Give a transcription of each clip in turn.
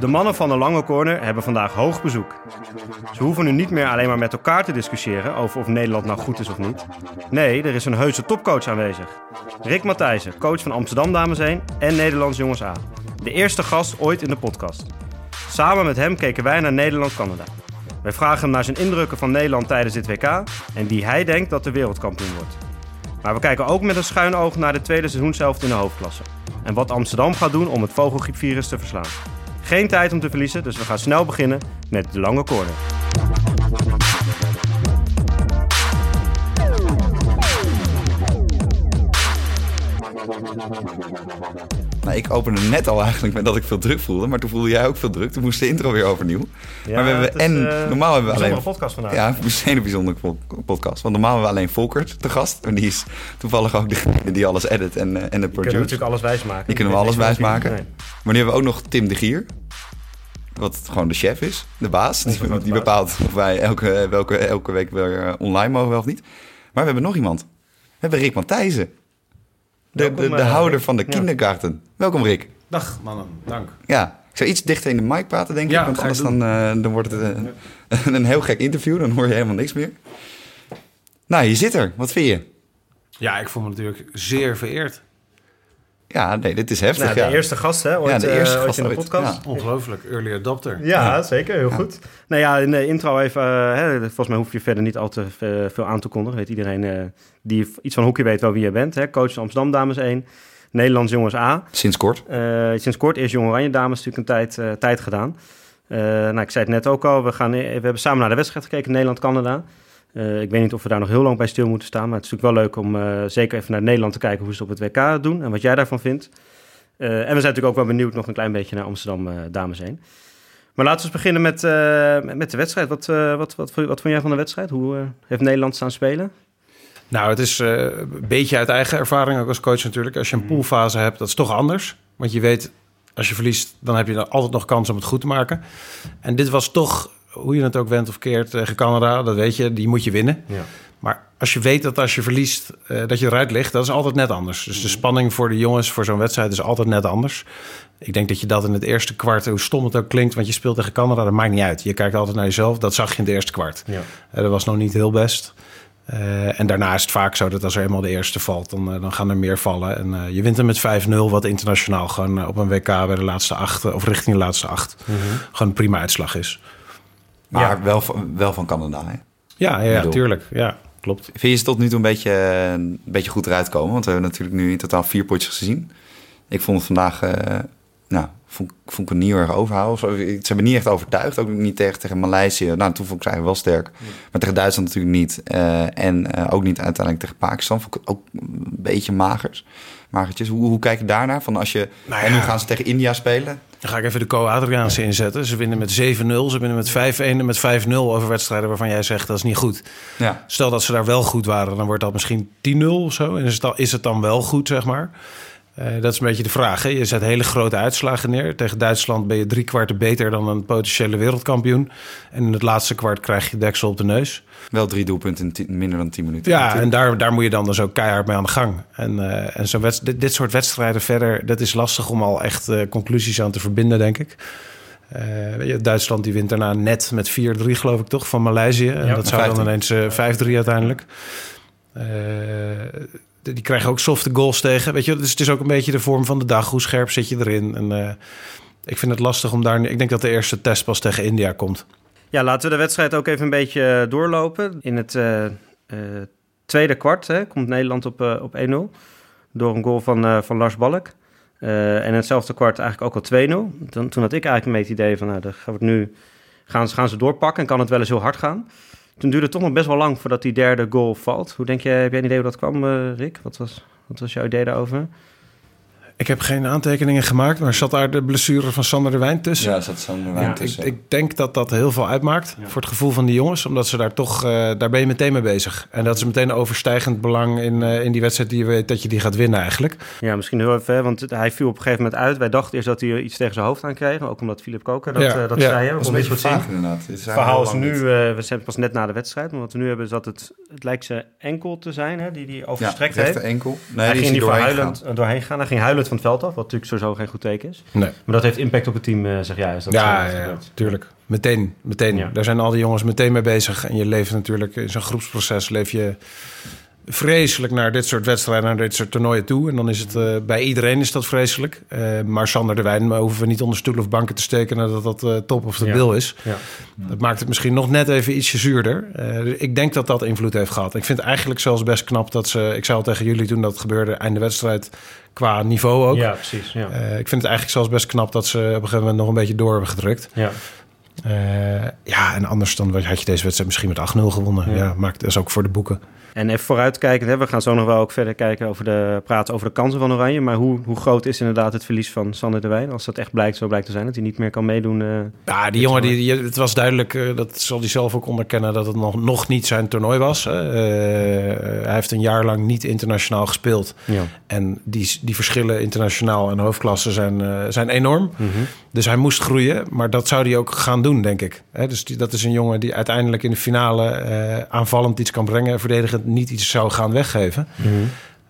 De mannen van de Lange Corner hebben vandaag hoog bezoek. Ze hoeven nu niet meer alleen maar met elkaar te discussiëren over of Nederland nou goed is of niet. Nee, er is een heuse topcoach aanwezig. Rick Matthijssen, coach van Amsterdam Dames 1 en Nederlands Jongens A. De eerste gast ooit in de podcast. Samen met hem keken wij naar Nederland-Canada. Wij vragen hem naar zijn indrukken van Nederland tijdens dit WK en wie hij denkt dat de wereldkampioen wordt. Maar we kijken ook met een schuin oog naar de tweede seizoenshelft in de hoofdklasse. En wat Amsterdam gaat doen om het vogelgriepvirus te verslaan. Geen tijd om te verliezen, dus we gaan snel beginnen met de lange corner. Nou, ik opende net al eigenlijk met dat ik veel druk voelde, maar toen voelde jij ook veel druk. Toen moest de intro weer overnieuw. maar we hebben, en eh, normaal hebben we alleen... podcast vandaag. Ja, een hele bijzondere po- podcast. Want normaal hebben we alleen Volkert te gast. En die is toevallig ook degene die alles edit en, eh, en het We kunnen produce. natuurlijk alles wijsmaken. Die kunnen we alles wijsmaken. Nee. Maar nu hebben we ook nog Tim de Gier. Wat gewoon de chef is, de baas. Die, die bepaalt of wij elke, welke, elke week weer eh, online mogen wel of niet. Maar we hebben nog iemand. We hebben Rick Matthijssen. De, de, de eh, houder van de kindergarten. Welkom Rick. Dag mannen, dank. Ja, ik zou iets dichter in de mic praten, denk ik. Want anders dan, eh, dan wordt het eh, een heel gek interview. Dan hoor je helemaal niks meer. Nou, je zit er. Wat vind je? Ja, ik voel me natuurlijk zeer vereerd. Ja, nee, dit is heftig. Nou, de ja. eerste gast, hè? Ooit, Ja, de eerste eh, ooit gast in de ooit. podcast. Ja. Ongelooflijk, early adopter. Ja, zeker. Heel goed. Nou ja, in de intro even... eh, hè, volgens mij hoef je verder niet al te veel aan te kondigen. Weet iedereen eh, die iets van hockey weet wel wie je bent. Hè? Coach van Amsterdam Dames 1. Nederlands Jongens A. Sinds kort. Eh, sinds kort is Jong Oranje Dames natuurlijk een tijd, eh, tijd gedaan. Eh, nou, ik zei het net ook al. We, gaan, we hebben samen naar de wedstrijd gekeken, Nederland-Canada. Eh, ik weet niet of we daar nog heel lang bij stil moeten staan. Maar het is natuurlijk wel leuk om eh, zeker even naar Nederland te kijken... hoe ze het op het WK doen en wat jij daarvan vindt. Eh, en we zijn natuurlijk ook wel benieuwd nog een klein beetje naar Amsterdam Dames 1. Maar laten we eens beginnen met, met- de wedstrijd. Wat, wat, wat, wat, vond jij van de wedstrijd? Hoe heeft Nederland staan spelen? Nou, het is een beetje uit eigen ervaring, ook als coach natuurlijk. Als je een poolfase hebt, dat is toch anders. Want je weet, als je verliest, dan heb je dan altijd nog kans om het goed te maken. En dit was toch, hoe je het ook went of keert, tegen Canada, dat weet je, die moet je winnen. Ja. Maar als je weet dat als je verliest, eh, dat je eruit ligt, dat is altijd net anders. Dus de spanning voor de jongens voor zo'n wedstrijd is altijd net anders. Ik denk dat je dat in het eerste kwart, hoe stom het ook klinkt, want je speelt tegen Canada, dat maakt niet uit. Je kijkt altijd naar jezelf, dat zag je in het eerste kwart. Ja. Eh, dat was nog niet heel best. Eh, en daarna is het vaak zo dat als er eenmaal de eerste valt, dan, dan gaan er meer vallen. En je wint hem met 5-0, wat internationaal gewoon op een WK bij de laatste acht, of richting de laatste acht, gewoon een prima uitslag is. Maar wel, van- wel van Canada, hè? Ja, ja, ja tuurlijk. Ja, klopt. Vind je ze tot nu toe een beetje, een beetje goed eruit komen? Want we hebben natuurlijk nu in totaal vier potjes gezien. Ik vond het vandaag, eh, nou, vond, vond ik het niet heel erg overhouden. zo. Ze hebben niet echt overtuigd. Ook niet tegen, tegen Maleisië. Nou, toen vond ik ze eigenlijk wel sterk. Maar tegen Duitsland natuurlijk niet. Eh, en eh, ook niet uiteindelijk tegen Pakistan. Vond ik het ook een beetje magers. Magertjes. Hoe, hoe kijk je daarnaar? Van als je, Nou En nu ja. gaan ze tegen India spelen. Dan ga ik even de Co-Adriaanse inzetten. Ze winnen met 7-0, ze winnen met 5-1 en met 5-0 over wedstrijden waarvan jij zegt dat is niet goed. Ja. Stel dat ze daar wel goed waren, dan wordt dat misschien 10-0 of zo. En is het dan, is het dan wel goed, zeg maar? Eh, dat is een beetje de vraag. Hè? Je zet hele grote uitslagen neer. Tegen Duitsland ben je drie kwarten beter dan een potentiële wereldkampioen. En in het laatste kwart krijg je deksel op de neus. Wel drie doelpunten in minder dan tien minuten. Ja, en daar, daar moet je dan dus ook keihard mee aan de gang. En, eh, en zo dit, dit soort wedstrijden verder, dat is lastig om al echt eh, conclusies aan te verbinden, denk ik. Eh, weet je, Duitsland die wint daarna net met 4-3, geloof ik toch, van Maleisië. En Ja, dat zou dan 5-3. ineens eh, 5-3 uiteindelijk. Eh, die krijgen ook softe goals tegen. Weet je, dus het is ook een beetje de vorm van de dag. Hoe scherp zit je erin? En eh, ik vind het lastig om daar... Ik denk dat de eerste test pas tegen India komt. Ja, laten we de wedstrijd ook even een beetje eh, doorlopen. In het eh, tweede kwart hè, komt Nederland op, op 1-0 door een goal van, van Lars Balk. En in hetzelfde kwart eigenlijk ook al 2-0. Dan, toen had ik eigenlijk een beetje het idee van, nou, dan gaan nu gaan ze doorpakken en kan het wel eens heel hard gaan. Toen duurde het toch nog best wel lang voordat die derde goal valt. Hoe denk jij, heb jij een idee hoe dat kwam, eh, Rick? Wat was, wat was jouw idee daarover? Ik heb geen aantekeningen gemaakt, maar zat daar de blessure van Sander de Wijn tussen? Ja, zat zo'n Ja, wijn ik, tussen. ik denk dat dat heel veel uitmaakt voor het gevoel van die jongens. Omdat ze daar toch, eh, daar ben je meteen mee bezig. En dat is meteen overstijgend belang in, eh, in die wedstrijd die je weet dat je die gaat winnen eigenlijk. Ja, misschien heel even, hè, want hij viel op een gegeven moment uit. Wij dachten eerst dat hij iets tegen zijn hoofd aan kreeg. Ook omdat Philip Koker dat, Ja, eh, dat ja. zei. Hè, dat is een niet beetje vaag inderdaad. Het, verhaal is nu, eh, we zijn pas net na de wedstrijd, maar wat we nu hebben is dat het, het lijkt zijn enkel te zijn, hè, die die niet. overstrekt ja, heeft. enkel. Nee, hij die ging die er doorheen doorheen gaan. Hij ging huilend van het veld af, wat natuurlijk sowieso geen goed teken is. Nee. Maar dat heeft impact op het team, eh, zeg jij. Is dat Ja, zo ja, ja, tuurlijk. Meteen, meteen. Ja. Daar zijn al die jongens meteen mee bezig. En je leeft natuurlijk in zo'n groepsproces... leef je vreselijk naar dit soort wedstrijden... naar dit soort toernooien toe. En dan is het eh, bij iedereen is dat vreselijk. Eh, maar Sander de Wijn hoeven we niet onder stoel of banken te steken... nadat dat eh, top of de Ja. bil is. Ja. Dat maakt het misschien nog net even ietsje zuurder. Ik denk dat dat invloed heeft gehad. Ik vind eigenlijk zelfs best knap dat ze... Ik zei al tegen jullie toen dat gebeurde... einde wedstrijd qua niveau ook. ja, precies. Ja. Ik vind het eigenlijk zelfs best knap dat ze op een gegeven moment nog een beetje door hebben gedrukt. ja. Eh, ja, en anders dan had je deze wedstrijd misschien met 8-0 gewonnen. Ja. Ja, maakt dat is ook voor de boeken. En even vooruitkijkend, hè, we gaan zo nog wel ook verder kijken over de, praten over de kansen van Oranje. Maar hoe, hoe groot is inderdaad het verlies van Sander de Wijn? Als dat echt blijkt, zo blijkt te zijn, dat hij niet meer kan meedoen. eh, Ja, die jongen, die, die- het was duidelijk, eh, dat zal hij zelf ook onderkennen, dat het nog, nog niet zijn toernooi was. hè. Hij heeft een jaar lang niet internationaal gespeeld. ja. En die, die verschillen internationaal en hoofdklasse zijn, zijn enorm. Dus hij moest groeien, maar dat zou hij ook gaan doen, denk ik. Hè, dus die, dat is een jongen die uiteindelijk in de finale eh, aanvallend iets kan brengen... en verdedigend niet iets zou gaan weggeven.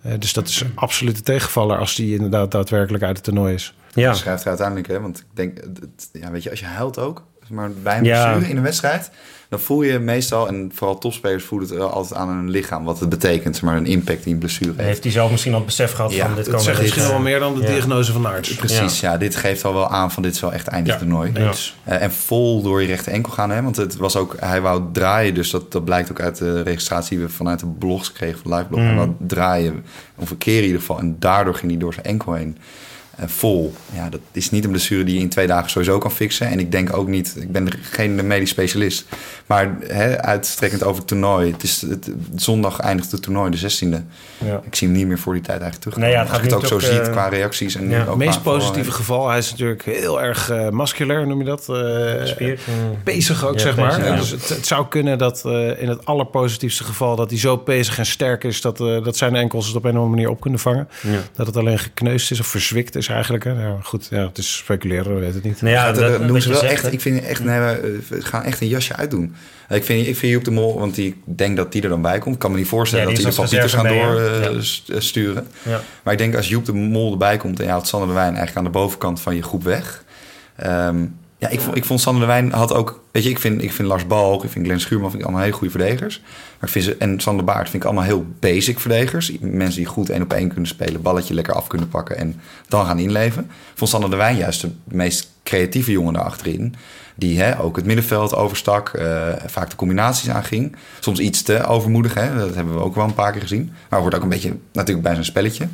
Eh, dus dat is een absolute tegenvaller als die inderdaad daadwerkelijk uit het toernooi is. Ja. Je schrijft er uiteindelijk, hè, want ik denk, het- ja, weet je, als je huilt ook, maar bij een Ja. in een wedstrijd, dan voel je meestal, en vooral topspelers voelen het wel altijd aan hun lichaam, wat het betekent, maar een impact die een blessure heeft. Heeft hij zelf misschien al het besef gehad Ja, van dit het kan zegt misschien wel meer dan de ja. diagnose van Aarts. Precies, ja. dit geeft al wel aan van dit is wel echt eindig Ja. toernooi. Ja. Eh, en vol door je rechte enkel gaan, hè? want het was ook, hij wou draaien, dus dat, dat blijkt ook uit de registratie die we vanuit de blogs kregen van Liveblog. Mm. Hij wou draaien, of een keer in ieder geval, en daardoor ging hij door zijn enkel heen. Eh, vol. Ja, dat is niet een blessure die je in twee dagen sowieso kan fixen. En ik denk ook niet, ik ben geen medisch specialist. Maar hè, uitstrekkend over het toernooi. Het is, het, zondag eindigt het toernooi, de 16e. Ja. Ik zie hem niet meer voor die tijd eigenlijk terug. Nee, ja, het Als gaat je het ook zo ziet eh, qua reacties. En ja. ook Het meest positieve geval, hij is natuurlijk heel erg eh musculair, noem je dat? Eh, eh. Pezig ook, Ja, zeg maar. Dus het, het zou kunnen dat eh, in het allerpositiefste geval... dat hij zo pezig en sterk is dat, eh, dat zijn enkels het op een of andere manier op kunnen vangen. Ja. Dat het alleen gekneusd is of verzwikt is eigenlijk. Hè. Ja, goed, ja, het is speculeren, we weten het niet. Nou ja, Ja, dat, dat, doen ze je wel zegt, echt. Ik vind echt, nee, we we gaan echt een jasje uitdoen. Ik vind, ik vind Joep de Mol, want die, ik denk dat die er dan bij komt. Ik kan me niet voorstellen Ja, dat die is de Pieters gaan door reserve mee, eh, ja. eh, sturen. Ja. Maar ik denk als Joep de Mol erbij komt en je haalt Sander de Wijn eigenlijk aan de bovenkant van je groep weg. Ehm, ja, ik vond, ik vond Sander de Wijn had ook, weet je, ik vind, ik vind Lars Balk, ik vind Glenn Schuurman, vind ik allemaal hele goede verdedigers. Maar ik vind ze, en Sander Baart vind ik allemaal heel basic verdedigers. Mensen die goed één op één kunnen spelen, balletje lekker af kunnen pakken en dan gaan inleven. Ik vond Sander de Wijn juist de meest creatieve jongen daarachterin. Die hè, ook het middenveld overstak, eh, vaak de combinaties aanging. Soms iets te overmoedig, hè? dat hebben we ook wel een paar keer gezien. Maar wordt ook een beetje natuurlijk bij zijn spelletje.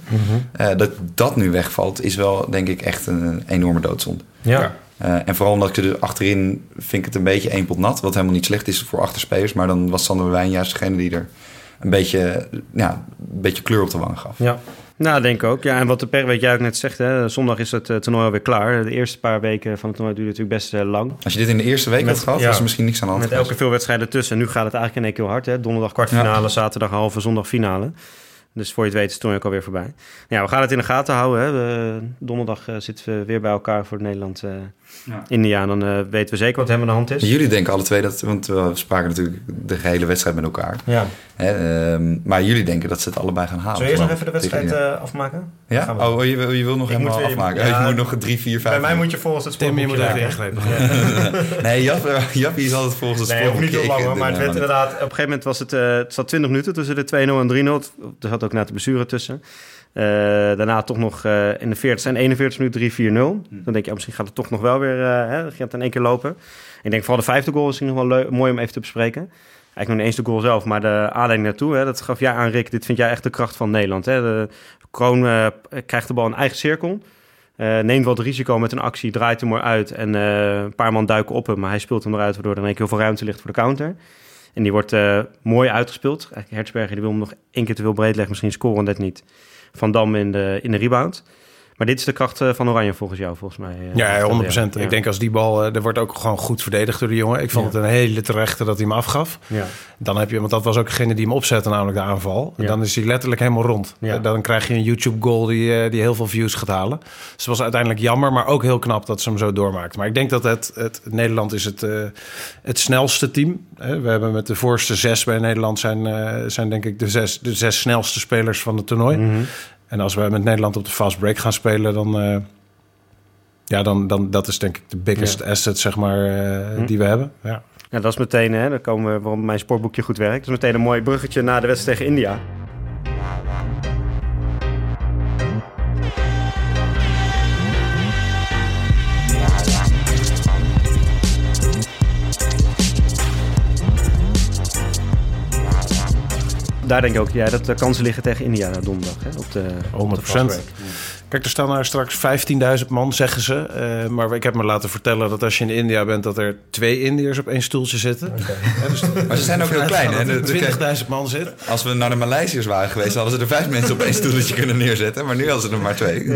Eh, dat dat nu wegvalt, is wel denk ik echt een enorme doodzonde. Ja. Eh, en vooral omdat ik er achterin vind ik het een beetje één pot nat. Wat helemaal niet slecht is voor achterspelers. Maar dan was Sander de Wijn juist degene die er een beetje, ja, een beetje kleur op de wang gaf. Ja. Nou, denk ik ook. Ja, en wat de per, weet jij ook net zegt, hè, zondag is het eh, toernooi alweer klaar. De eerste paar weken van het toernooi duurde natuurlijk best eh, lang. Als je dit in de eerste week Met- had gehad, ja. was er misschien niks aan de hand Met elke veel wedstrijden tussen. En nu gaat het eigenlijk in één keer heel hard. Hè? Donderdag kwartfinale, zaterdag halve, zondag finale. Dus voor je het weet is het toernooi ook alweer voorbij. Ja, we gaan het in de gaten houden. Hè? We- donderdag eh, zitten we weer bij elkaar voor Nederland. eh Ja. India. Dan eh, weten we zeker wat hem aan de hand is. Jullie denken alle twee dat, want we spraken natuurlijk de hele wedstrijd met elkaar. Ja. Hè, ehm, maar jullie denken dat ze het allebei gaan halen. Zullen we eerst nog even de wedstrijd eh, afmaken? Ja? Gaan we. Oh, je, wil- je wil nog Ik helemaal weer- afmaken. ja. je moet nog drie, vier, vijf... Bij mij moet je volgens het Tim, je moet ingrepen. Nee, Jap, is altijd volgens het Nee, niet heel lang. Maar het werd inderdaad... Op een gegeven moment was het... eh, het zat 20 minuten tussen de 2-0 en 3-0. Er zat ook net de blessure tussen. Eh, daarna toch nog eh, in de 40 en 41 minuten 3-4-0. Dan denk je, oh, misschien gaat het toch nog wel weer... eh hè, gaat het in één keer lopen. Ik denk vooral de vijfde goal is nog wel mooi om even te bespreken. Eigenlijk nog niet eens de goal zelf, maar de aanleiding naartoe. Hè, dat gaf jij aan, Rick. Dit vind jij echt de kracht van Nederland. Hè? De Kroon krijgt de bal in eigen cirkel. Neemt wat risico met een actie, draait hem mooi uit. En een paar man duiken op hem, maar hij speelt hem eruit... waardoor er in één keer heel veel ruimte ligt voor de counter. En die wordt eh, mooi uitgespeeld. Eigenlijk Hertzberger die wil hem nog één keer te veel breed leggen. Misschien scoren net niet. Van Dam in de, in de rebound. Maar dit is de kracht eh, van Oranje volgens jou, volgens mij. eh, Ja, Stef. 100 Ja. Ik denk als die bal... eh, er wordt ook gewoon goed verdedigd door de jongen. Ik vond Ja. het een hele terechte dat hij hem afgaf. Ja. Dan heb je... Want dat was ook degene die hem opzette, namelijk de aanval. En dan is hij letterlijk helemaal rond. Ja. Dan krijg je een YouTube-goal die, die heel veel views gaat halen. Dus het was uiteindelijk jammer, maar ook heel knap dat ze hem zo doormaakt. Maar ik denk dat het, het Nederland is het, het snelste team. We hebben met de voorste zes bij Nederland zijn, zijn denk ik de zes, de zes snelste spelers van het toernooi. Mhm. En als we met Nederland op de fast break gaan spelen, dan... eh, ja, dan, dan dat is denk ik de biggest asset, zeg maar, eh, Hm. die we hebben. Ja. Ja, dat is meteen, hè, dan komen we waarom mijn sportboekje goed werkt. Dat is meteen een mooi bruggetje naar de wedstrijd tegen India. Daar denk ik ook ja, dat de kansen liggen tegen India donderdag. Hè, op de, op de 100%. fast break. Kijk, er staan daar straks 15.000 man, zeggen ze. Eh, maar ik heb me laten vertellen dat als je in India bent... dat er twee Indiërs op één stoeltje zitten. Ja, dus Maar ze zijn ook heel klein. Hè? dat De- de- er 20.000 man zit. Als we naar de Maleisiërs waren geweest, hadden ze er vijf mensen op één stoeltje kunnen neerzetten. Maar nu hadden ze er maar twee.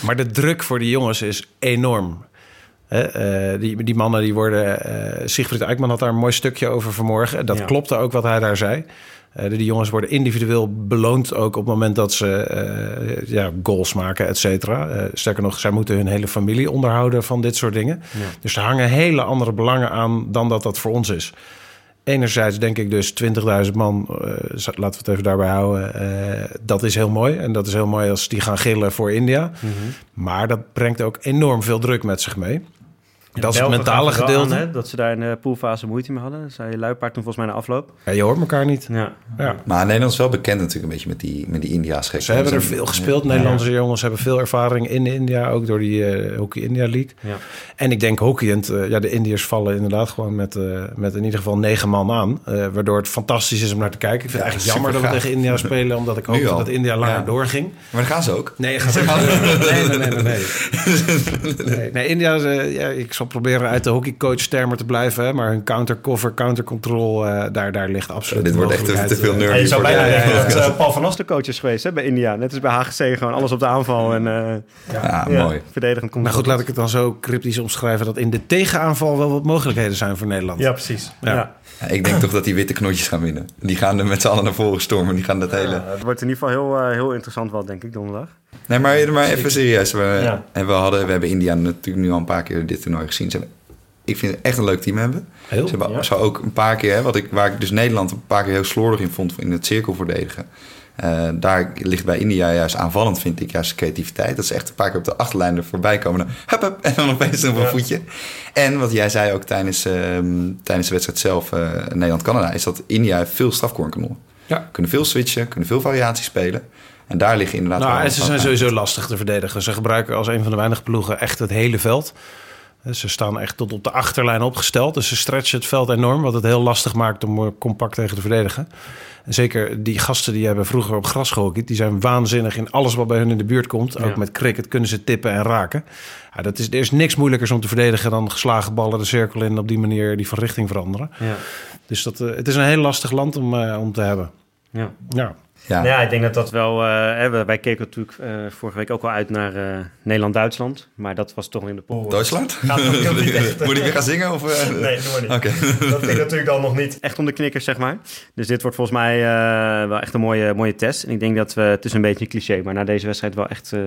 Maar de druk voor die jongens is enorm. Hè, eh, die, die mannen die worden... eh Sigfried Eikman had daar een mooi stukje over vanmorgen. Dat Ja. klopte ook wat hij daar zei. Eh, die jongens worden individueel beloond ook op het moment dat ze eh, ja, goals maken, et cetera. Eh, sterker nog, zij moeten hun hele familie onderhouden van dit soort dingen. Dus er hangen hele andere belangen aan dan dat dat voor ons is. Enerzijds denk ik dus 20.000 man, laten we het even daarbij houden. dat is heel mooi. En dat is heel mooi als die gaan gillen voor India. Maar dat brengt ook enorm veel druk met zich mee. Dat is het mentale gedeelte. aan, hè, dat ze daar in de poolfase moeite mee hadden. Zei Luipaard toen volgens mij na afloop. ja, je hoort elkaar niet. Ja. Ja. Maar Nederland is wel bekend natuurlijk een beetje met die, met die India's gek. Ze hebben er veel gespeeld. Nederlandse jongens hebben veel ervaring in India, ook door die eh, Hockey India League. Ja. En ik denk hockeyend, eh ja, de Indiërs vallen inderdaad gewoon met, eh, met in ieder geval negen man aan. eh, waardoor het fantastisch is om naar te kijken. Ik vind het eigenlijk jammer dat we tegen India spelen, omdat ik hoopte al. dat India langer Ja. doorging. Maar dat gaan ze ook. Nee, gaat nee, nee, nee, nee, nee. nee. nee India, ja, ik zal proberen uit de hockeycoach-termen te blijven. Hè, maar hun countercover, countercontrol, eh daar, daar ligt absoluut Dit wordt echt te, veel eh, nerdy Ja, je zou bijna de- denken ja, dat eh, Paul van As de coach is geweest hè, bij India. Net als bij HGC, gewoon alles op de aanval en eh, Ja, ja, mooi. verdedigend komt Nou goed, laat ik het dan zo cryptisch omschrijven... dat in de tegenaanval wel wat mogelijkheden zijn voor Nederland. Ja, precies. Ja. Ja. Ik denk toch dat die witte knotjes gaan winnen. Die gaan er met z'n allen naar voren stormen. Die gaan dat hele... Het wordt in ieder geval heel, eh, heel interessant wel, denk ik, donderdag. Nee, maar, maar even serieus. We, Ja. en we, hadden, we hebben India natuurlijk nu al een paar keer dit toernooi gezien. Ze hebben, ik vind het echt een leuk team hebben. Heel, Ze hebben zo ook een paar keer, hè, wat ik, waar ik dus Nederland een paar keer heel slordig in vond in het cirkel verdedigen. Eh, daar ligt bij India juist aanvallend, vind ik, juist creativiteit. Dat ze echt een paar keer op de achterlijn er voorbij komen. Dan, hup, hup, en dan opeens op een Ja. voetje. En wat jij zei ook tijdens, ehm, tijdens de wedstrijd zelf, eh, Nederland-Canada, is dat India veel strafkornkanonnen. Ja. Kunnen veel switchen, kunnen veel variaties spelen. En daar liggen inderdaad... Nou, en ze zijn sowieso lastig te verdedigen. Ze gebruiken als een van de weinige ploegen echt het hele veld. Ze staan echt tot op de achterlijn opgesteld. Dus ze stretchen het veld enorm, wat het heel lastig maakt om eh, compact tegen te verdedigen. En zeker die gasten die hebben vroeger op gras gehockeyd, die zijn waanzinnig in alles wat bij hun in de buurt komt. Ook Ja. met cricket kunnen ze tippen en raken. Ja, dat is, er is niks moeilijkers om te verdedigen dan geslagen ballen de cirkel in en op die manier die van richting veranderen. Ja. Dus dat, eh, het is een heel lastig land om, eh, om te hebben. Ja. Ja. Ja. Nou ja, ik denk dat dat wel... eh, hè, we- wij keken natuurlijk eh, vorige week ook al uit naar eh, Nederland-Duitsland. Maar dat was toch in de pool. Duitsland? Gaat nog heel niet echt. Moet ik weer gaan zingen? Of? Nee, doe maar niet. Oké. Dat ging natuurlijk dan nog niet echt om de knikkers, zeg maar. Dus dit wordt volgens mij eh, wel echt een mooie, mooie test. En ik denk dat we, het is een beetje een cliché, maar na deze wedstrijd wel echt, eh,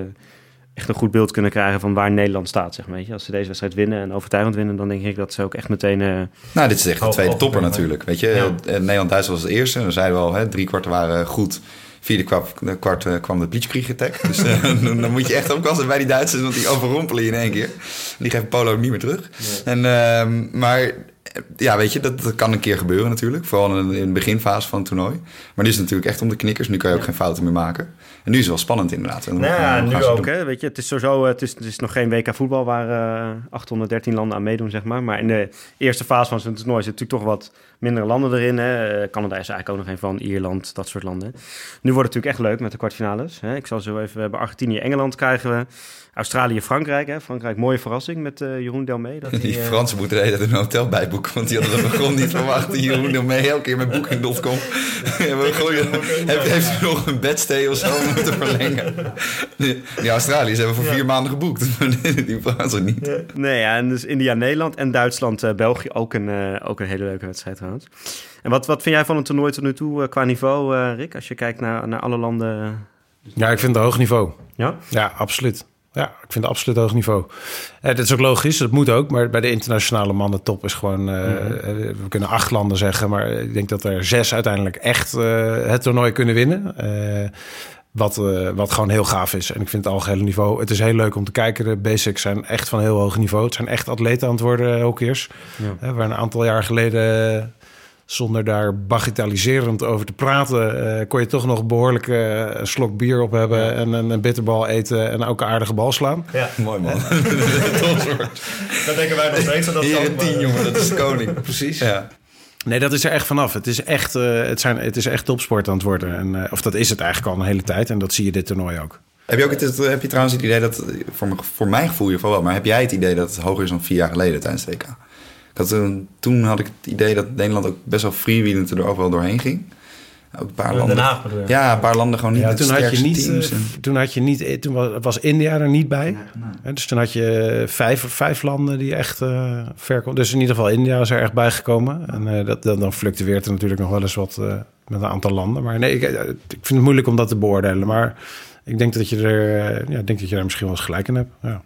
echt een goed beeld kunnen krijgen van waar Nederland staat, zeg maar. Weet je. Als ze deze wedstrijd winnen en overtuigend winnen, dan denk ik dat ze ook echt meteen... eh, Nou, dit is echt de tweede topper natuurlijk. Weet je, Ja. Eh, Nederland-Duitsland was het eerste. Dan zeiden we al, hè, drie kwarten waren goed. Vierde kwart, kwart eh, kwam de Blitzkrieg attack. Dus dan, dan moet je echt oppassen bij die Duitsers, want die overrompelen je in één keer. Die geven Polo ook niet meer terug. En, ehm, maar ja, weet je, dat, dat kan een keer gebeuren natuurlijk. Vooral in, in de beginfase van het toernooi. Maar nu is het natuurlijk echt om de knikkers. Nu kan je ook geen fouten meer maken. En nu is het wel spannend inderdaad. En Nou ja, nu ook. Hè. Weet je, het is sowieso, het is, het is nog geen WK voetbal waar eh 813 landen aan meedoen, zeg maar. Maar in de eerste fase van het toernooi zitten natuurlijk toch wat mindere landen erin. Hè. Eh, Canada is er eigenlijk ook nog een van, Ierland, dat soort landen. Nu wordt het natuurlijk echt leuk met de kwartfinales. Hè. Ik zal zo even, we hebben Argentinië, Engeland krijgen we. Australië, Frankrijk. Hè. Frankrijk, mooie verrassing met eh, Jeroen Delmee. Dat Die die, eh, Fransen moeten de hele tijd een hotel bijboeken, want die hadden dat begon niet verwacht. Die Jeroen nog mee elke keer met Booking.com. Hebben we gewoon- Heeft heeft u nog een bedstay of zo moeten verlengen? Die, die Australiërs hebben voor vier maanden geboekt, die- Fransen niet. Nee, ja, en dus India, Nederland en Duitsland, eh, België ook een, eh, ook een hele leuke wedstrijd trouwens. En wat, wat vind jij van het toernooi tot nu toe eh, qua niveau, eh, Rick? Als je kijkt naar, naar alle landen. ja, ik vind het hoog niveau. Ja? Ja, absoluut. Ja, ik vind het absoluut hoog niveau. Eh, dat is ook logisch, dat moet ook. Maar bij de internationale mannentop is gewoon... eh, we kunnen acht landen zeggen, maar ik denk dat er zes uiteindelijk echt eh, het toernooi kunnen winnen. Eh, Wat, eh, wat gewoon heel gaaf is. En ik vind het algehele niveau. Het is heel leuk om te kijken. De basics zijn echt van heel hoog niveau. Het zijn echt atleten aan het worden, hockeyers. Ja. Hè, waar een aantal jaar geleden, zonder daar bagatelliserend over te praten, eh, kon je toch nog behoorlijk eh, een slok bier op hebben en een, een bitterbal eten en ook een aardige bal slaan. Ja, Mooi man. dat denken wij nog steeds. Dat Hier tien jongen, dat is de koning. Precies. Ja. Nee, dat is er echt vanaf. Het is echt, eh, het zijn, het is echt topsport aan het worden. En, eh, of dat is het eigenlijk al een hele tijd. En dat zie je dit toernooi ook. Heb je ook het, heb je trouwens het idee dat, voor, mijn- voor mijn gevoel in ieder wel, maar heb jij het idee dat het hoger is dan vier jaar geleden tijdens het WK? Ik had, toen- toen had ik het idee dat Nederland ook best wel freewheelend er ook wel doorheen ging. Ook een paar landen. Den Haag bedoel je? Ja, een paar landen gewoon niet Ja, met toen had je niet, teams. eh, en- toen had je niet, eh, toen was, was India er niet bij. Hè, Dus toen had je vijf, vijf landen die echt eh, ver konden. Dus in ieder geval India is er echt bijgekomen. En eh, dat, dan, dan fluctueert er natuurlijk nog wel eens wat eh, met een aantal landen. Maar nee, ik, eh, ik vind het moeilijk om dat te beoordelen. Maar ik denk dat je er, eh, ja, ik denk dat je daar misschien wel eens gelijk in hebt. Ja.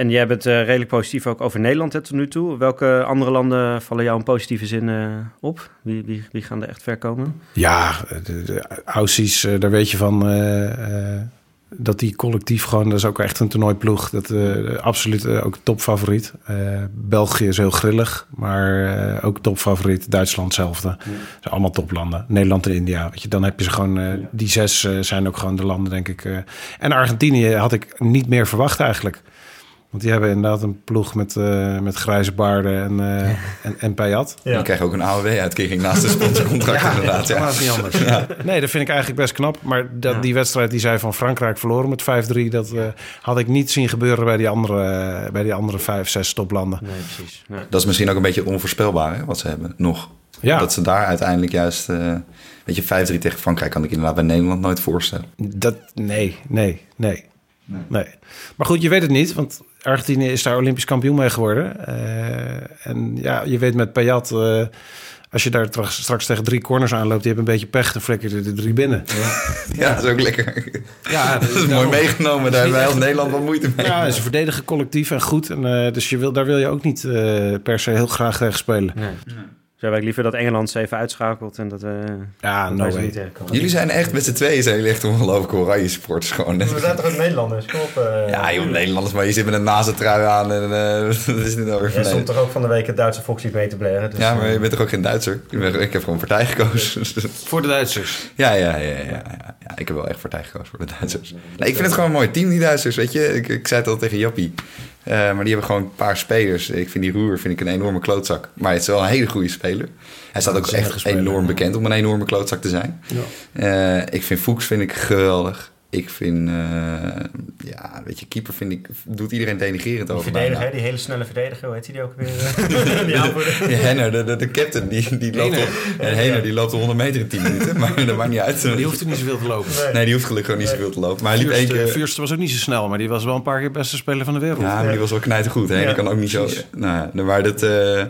En jij bent eh, redelijk positief ook over Nederland hè, tot nu toe. Welke andere landen vallen jou in positieve zin eh, op? Wie, wie, wie gaan er echt ver komen? Ja, de, de Aussies, eh, daar weet je van dat die collectief gewoon, dat is ook echt een toernooiploeg. Dat absoluut ook topfavoriet. België is heel grillig, maar ook topfavoriet. Duitsland hetzelfde. Ze zijn allemaal toplanden. Nederland en India. Weet je, dan heb je ze gewoon, die zes zijn ook gewoon de landen, denk ik. En Argentinië had ik niet meer verwacht eigenlijk. Want die hebben inderdaad een ploeg met, eh, met grijze baarden en, eh en, en Payat. Die krijgen ook een AOW-uitkering naast de sponsorcontract inderdaad. Ja, Ja. dat is niet anders. Nee, dat vind ik eigenlijk best knap. Maar dat, die wedstrijd die zij van Frankrijk verloren met 5-3... dat eh, had ik niet zien gebeuren bij die andere, bij die andere vijf, zes toplanden. Nee, precies. Nee. Dat is misschien ook een beetje het onvoorspelbare wat ze hebben, nog. Ja, Dat ze daar uiteindelijk juist... eh weet je, 5-3 tegen Frankrijk kan ik inderdaad bij Nederland nooit voorstellen. dat, nee, nee, nee, nee. Maar goed, je weet het niet, want Argentinië is daar Olympisch kampioen mee geworden. Eh, en ja, je weet met Payat... eh, als je daar tra- straks tegen drie corners aanloopt... die hebben een beetje pech, dan flikker je er de drie binnen. Ja, dat is ook lekker. Ja, Dat is mooi meegenomen. Daar hebben wij als Nederland wat moeite mee. Ja, ze verdedigen collectief en goed. En, eh, dus je wil, daar wil je ook niet eh, per se heel graag tegen spelen. Nee. Zou ik liever dat Engeland ze even uitschakelt en dat, eh Ja, dat no niet tegenkomen. Jullie zijn echt met z'n tweeën zijn jullie echt ongelooflijk oranje sporters gewoon. We zijn toch ook Nederlanders? Kom op. eh. Ja, joh, Nederlanders, maar je zit met een nazentrui aan en eh dat is niet alweer Jij stond toch ook van de week het Duitse volkslied mee te blaren? Dus, Ja, maar eh, je bent toch ook geen Duitser? Ik, ben- ik heb gewoon partij gekozen. Voor de Duitsers. ja, ja, ja, ja, ja, ja. Ik heb wel echt partij gekozen voor de Duitsers. Nee, ik vind het gewoon een mooi team, die Duitsers, weet je. Ik, ik zei het al tegen Jappie. Eh, maar die hebben gewoon een paar spelers. Ik vind die Roer vind ik een enorme klootzak. Maar het is wel een hele goede speler. Hij staat ook echt enorm ja. bekend om een enorme klootzak te zijn. Ja. Eh, ik vind Fuchs vind ik geweldig. Ik vind, eh, ja, weet je, keeper vind ik, doet iedereen denigerend Die over verdediger, hè, die hele snelle verdediger, hoe heet die, die ook weer? die Henner, de, de, de captain, die, die loopt al, en Henner, die loopt al 100 meter in 10 minuten, maar dat maakt niet uit. Die hoeft er niet zoveel te lopen. Nee, die hoeft gelukkig ook niet zoveel te lopen. Maar hij liep één keer... Vuurste was ook niet zo snel, maar die was wel een paar keer beste speler van de wereld. Ja, maar die was wel knijtergoed. Hè? Ja, die kan ook niet zo... Nou, ja, maar dat... eh,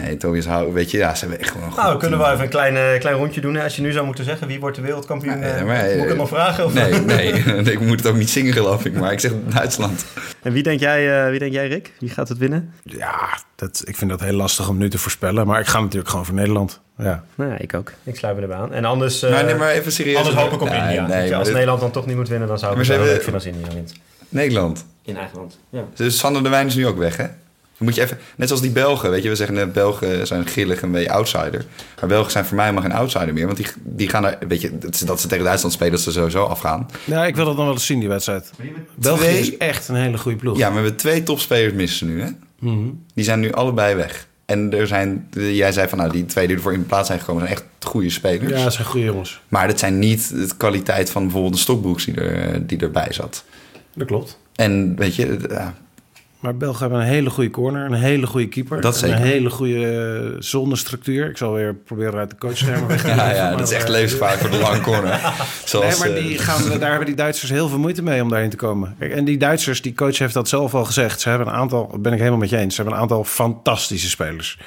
nee, Tobias Hou, weet je, ja, ze hebben echt gewoon een Nou, kunnen we even een klein, eh, klein rondje doen. Hè? Als je nu zou moeten zeggen, wie wordt de wereldkampioen? Nee, eh, maar, eh, moet ik het nog vragen? Of? Nee, nee, ik moet het ook niet zingen geloof ik, maar ik zeg Duitsland. En wie denk, jij, eh, wie denk jij, Rick? Wie gaat het winnen? Ja, dat, ik vind dat heel lastig om nu te voorspellen. Maar ik ga natuurlijk gewoon voor Nederland. Ja. Nou ja, ik ook. Ik sluit me erbij aan. En anders, eh, maar nee, maar even serieus. anders hoop ik op India. Nee, je, als dit- Nederland dan toch niet moet winnen, dan zou ik Maar het wel leuk vinden als India wint. Nederland. In eigen land. Ja. Dus Sander de Wijn is nu ook weg, hè? Dan moet je even, net zoals die Belgen, weet je, we zeggen net Belgen zijn grillig en een beetje outsider. Maar Belgen zijn voor mij helemaal geen outsider meer, want die, die gaan er, weet je, dat ze, dat ze tegen Duitsland spelen, dat ze sowieso afgaan. ja, ik wil dat dan wel eens zien, die wedstrijd. België twee- is echt een hele goede ploeg. Ja, maar we hebben twee topspelers missen nu, hè? Mhm. Die zijn nu allebei weg. En er zijn, jij zei van, nou, die twee die ervoor in plaats zijn gekomen, zijn echt goede spelers. ja, dat zijn goede jongens. Maar dat zijn niet de kwaliteit van bijvoorbeeld de Stokbroeks die, er, die erbij zat. Dat klopt. En weet je, ja, Maar Belgen hebben een hele goede corner, een hele goede keeper. Dat zeker. Een hele goede eh, zonnestructuur. Ik zal weer proberen uit de coachschermen weg te ja, ja, dat is echt eh, levensgevaarlijk voor de lange corner. Zoals, nee, maar eh, die gaan, daar hebben die Duitsers heel veel moeite mee om daarin te komen. Kijk, en die Duitsers, die coach heeft dat zelf al gezegd. Ze hebben een aantal, dat ben ik helemaal met je eens. Ze hebben een aantal fantastische spelers.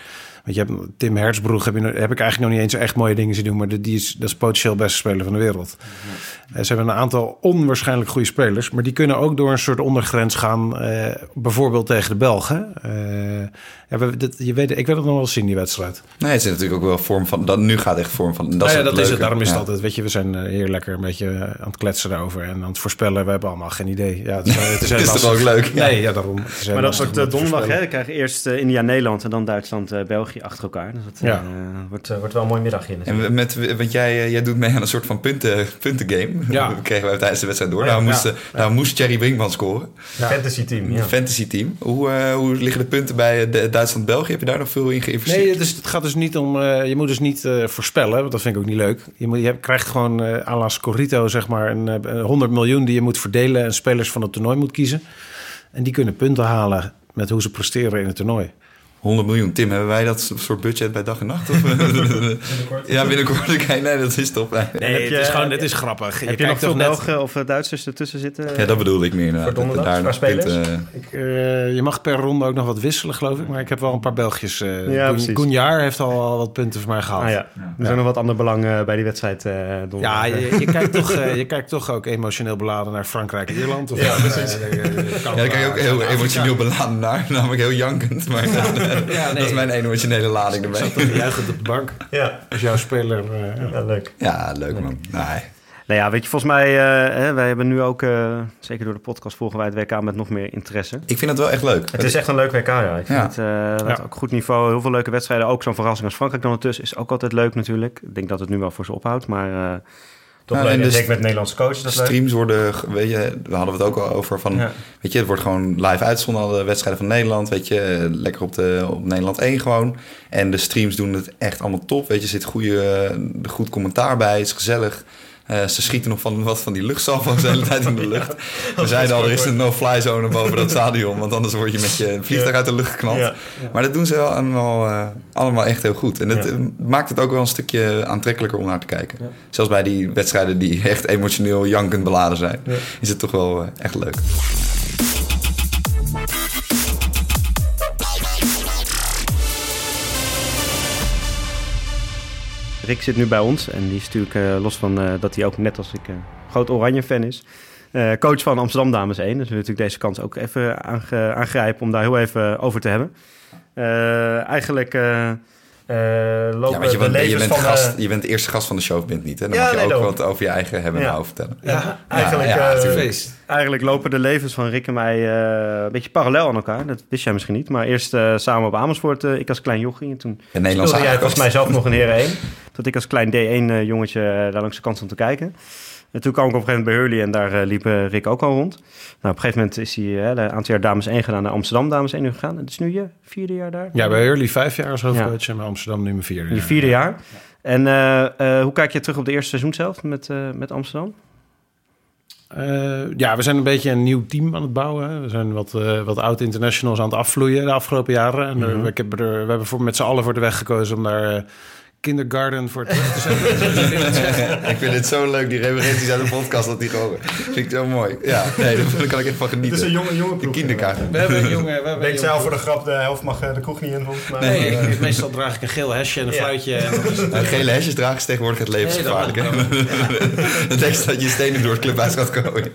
Want je hebt Tim Hertzbroeg, heb, heb ik eigenlijk nog niet eens echt mooie dingen zien doen. Maar die is, dat is potentieel beste speler van de wereld. Uh, ze hebben een aantal onwaarschijnlijk goede spelers. Maar die kunnen ook door een soort ondergrens gaan. Uh, bijvoorbeeld tegen de Belgen. Ja, we, dat, je weet, ik wil het nog wel zien, die wedstrijd. Nee, het is natuurlijk ook wel vorm van... Dat, nu gaat echt vorm van... Dat, nou is, ja, dat het is het. Daarom is Ja. het altijd, weet je, we zijn hier lekker een beetje aan het kletsen daarover. En aan het voorspellen. We hebben allemaal geen idee. Ja, het is, het is, Is toch ook leuk? Ja. Nee, ja, daarom. Is Maar dat uh, te donderdag, hè? We krijgen eerst uh, India-Nederland en dan Duitsland-België achter elkaar. Dus dat Ja. uh, wordt, uh, wordt wel een mooi middagje. En we- met, want jij, eh, jij doet mee aan een soort van punten, puntengame. Ja. Dat kregen wij tijdens de wedstrijd door. Ja, nou, moest, eh, nou moest Thierry Brinkman scoren. Ja. Fantasy team, fantasy team. Hoe, eh, hoe liggen de punten bij eh, de- Duitsland-België? Heb je daar nog veel in geïnvesteerd? Nee, dus het gaat dus niet om. eh, je moet dus niet eh, voorspellen, want dat vind ik ook niet leuk. Je, je krijgt gewoon eh à la zeg maar, een 100 miljoen die je moet verdelen en spelers van het toernooi moet kiezen. En die kunnen punten halen met hoe ze presteren in het toernooi. 100 miljoen. Tim, hebben wij dat soort budget bij dag en nacht? Of? ja, binnenkort. Oké, nee, dat is top. Nee, het je- is gewoon, het is grappig. Heb je, nog kijkt veel toch net- Belgen of uh, Duitsers ertussen zitten? Ja, dat bedoelde ik meer inderdaad. Voor donderdag, Dat daar nog spelers? punten- Ik, eh, je mag per ronde ook nog wat wisselen, geloof ik. Maar ik heb wel een paar Belgjes. eh Ja, heeft al, al wat punten voor mij gehaald. Ah, ja. Er zijn nog wat andere belangen bij die wedstrijd uh, donderdag. Ja, je, je, kijkt toch, eh, je kijkt toch ook emotioneel beladen naar Frankrijk en Ierland. Of, Ja, eh, precies. eh, eh, Ja, daar kijk je ook heel emotioneel beladen naar. Namelijk heel jankend. Maar Ja, dat is mijn emotionele lading Ik erbij. zat toch juichend op de bank ja. als jouw speler. eh, ja. ja, leuk. Ja, leuk man. Nee. Nou ja, weet je, volgens mij, uh, hè, wij hebben nu ook, uh, zeker door de podcast, volgen wij het WK met nog meer interesse. Ik vind het wel echt leuk. Het is echt een leuk WK, ja. Ik vind Ja. het uh, Ja. ook goed niveau, heel veel leuke wedstrijden. Ook zo'n verrassing als Frankrijk dan ertussen is ook altijd leuk natuurlijk. Ik denk dat het nu wel voor ze ophoudt, maar... toch Ja, leuk. en zeker met Nederlandse dat leuk. Streams worden, weet je, we hadden het ook al over van, Ja. weet je, het wordt gewoon live uitgezonden, alle wedstrijden van Nederland, weet je, lekker op, de, op Nederland 1 gewoon. En de streams doen het echt allemaal top, weet je, er zit goede, eh, goed commentaar bij, het is gezellig. Eh, ze schieten nog van wat van die luchtsalvo's de hele tijd in de lucht. We zeiden al, er is een no-fly zone boven dat stadion, want anders word je met je vliegtuig Ja. uit de lucht geknald. Ja. Maar dat doen ze wel allemaal, eh, allemaal echt heel goed. En dat Ja. eh, maakt het ook wel een stukje aantrekkelijker om naar te kijken. Ja. Zelfs bij die wedstrijden die echt emotioneel jankend beladen zijn, Ja. is het toch wel echt leuk. Rick zit nu bij ons en die is natuurlijk uh, los van uh, dat hij ook net als ik uh, groot oranje fan is. Coach van Amsterdam Dames 1. Dus we willen natuurlijk deze kans ook even aangrijpen om daar heel even over te hebben. Uh, eigenlijk lopen ja, je, de bent, levens je bent van... Gast, je bent de eerste gast van de show, bent niet. Hè? Dan Ja, mag je nee, ook wat over je eigen hebben en Ja. houden vertellen. Ja, eigenlijk, ja, eh. Eigenlijk lopen de levens van Rick en mij uh, een beetje parallel aan elkaar. Dat wist jij misschien niet. Maar eerst samen op Amersfoort, ik als klein jochie. En toen speelde jij volgens mij zelf nog een heren 1. Tot ik als klein D1 jongetje eh, daar langs de kant stond te kijken. En toen kwam ik op een gegeven moment bij Hurley en daar uh, liep uh, Rick ook al rond. Nou, op een gegeven moment is hij uh, een aantal jaar Dames 1 gedaan naar Amsterdam Dames 1 nu gegaan. Het is nu je vierde jaar daar? Ja, bij Hurley vijf jaar als hoofdcoach en bij Amsterdam nu mijn vierde Je vierde jaar. En hoe kijk je terug op de eerste seizoen zelf met, met Amsterdam? Ja, we zijn een beetje een nieuw team aan het bouwen. We zijn wat, wat oud-internationals aan het afvloeien de afgelopen jaren. En mm -hmm. we, hebben er, we hebben voor, met z'n allen voor de weg gekozen om daar kindergarten voor terug te zetten. ik vind het zo leuk, die referenties uit de podcast, dat die gewoon... vind ik zo mooi. Ja, nee, daar kan ik echt van genieten. Het is een jonge, jonge De kinderkaart. We hebben een jongen... We hebben Denkt zelf voor de grap, de helft mag de kroeg niet in, volgens mij. Nee, ik, meestal draag ik een geel hesje en een ja. fluitje. En het, nou, gele hesjes dragen is tegenwoordig het levensgevaarlijk. Nee, dat denk dat je stenen door het clubhuis gaat komen.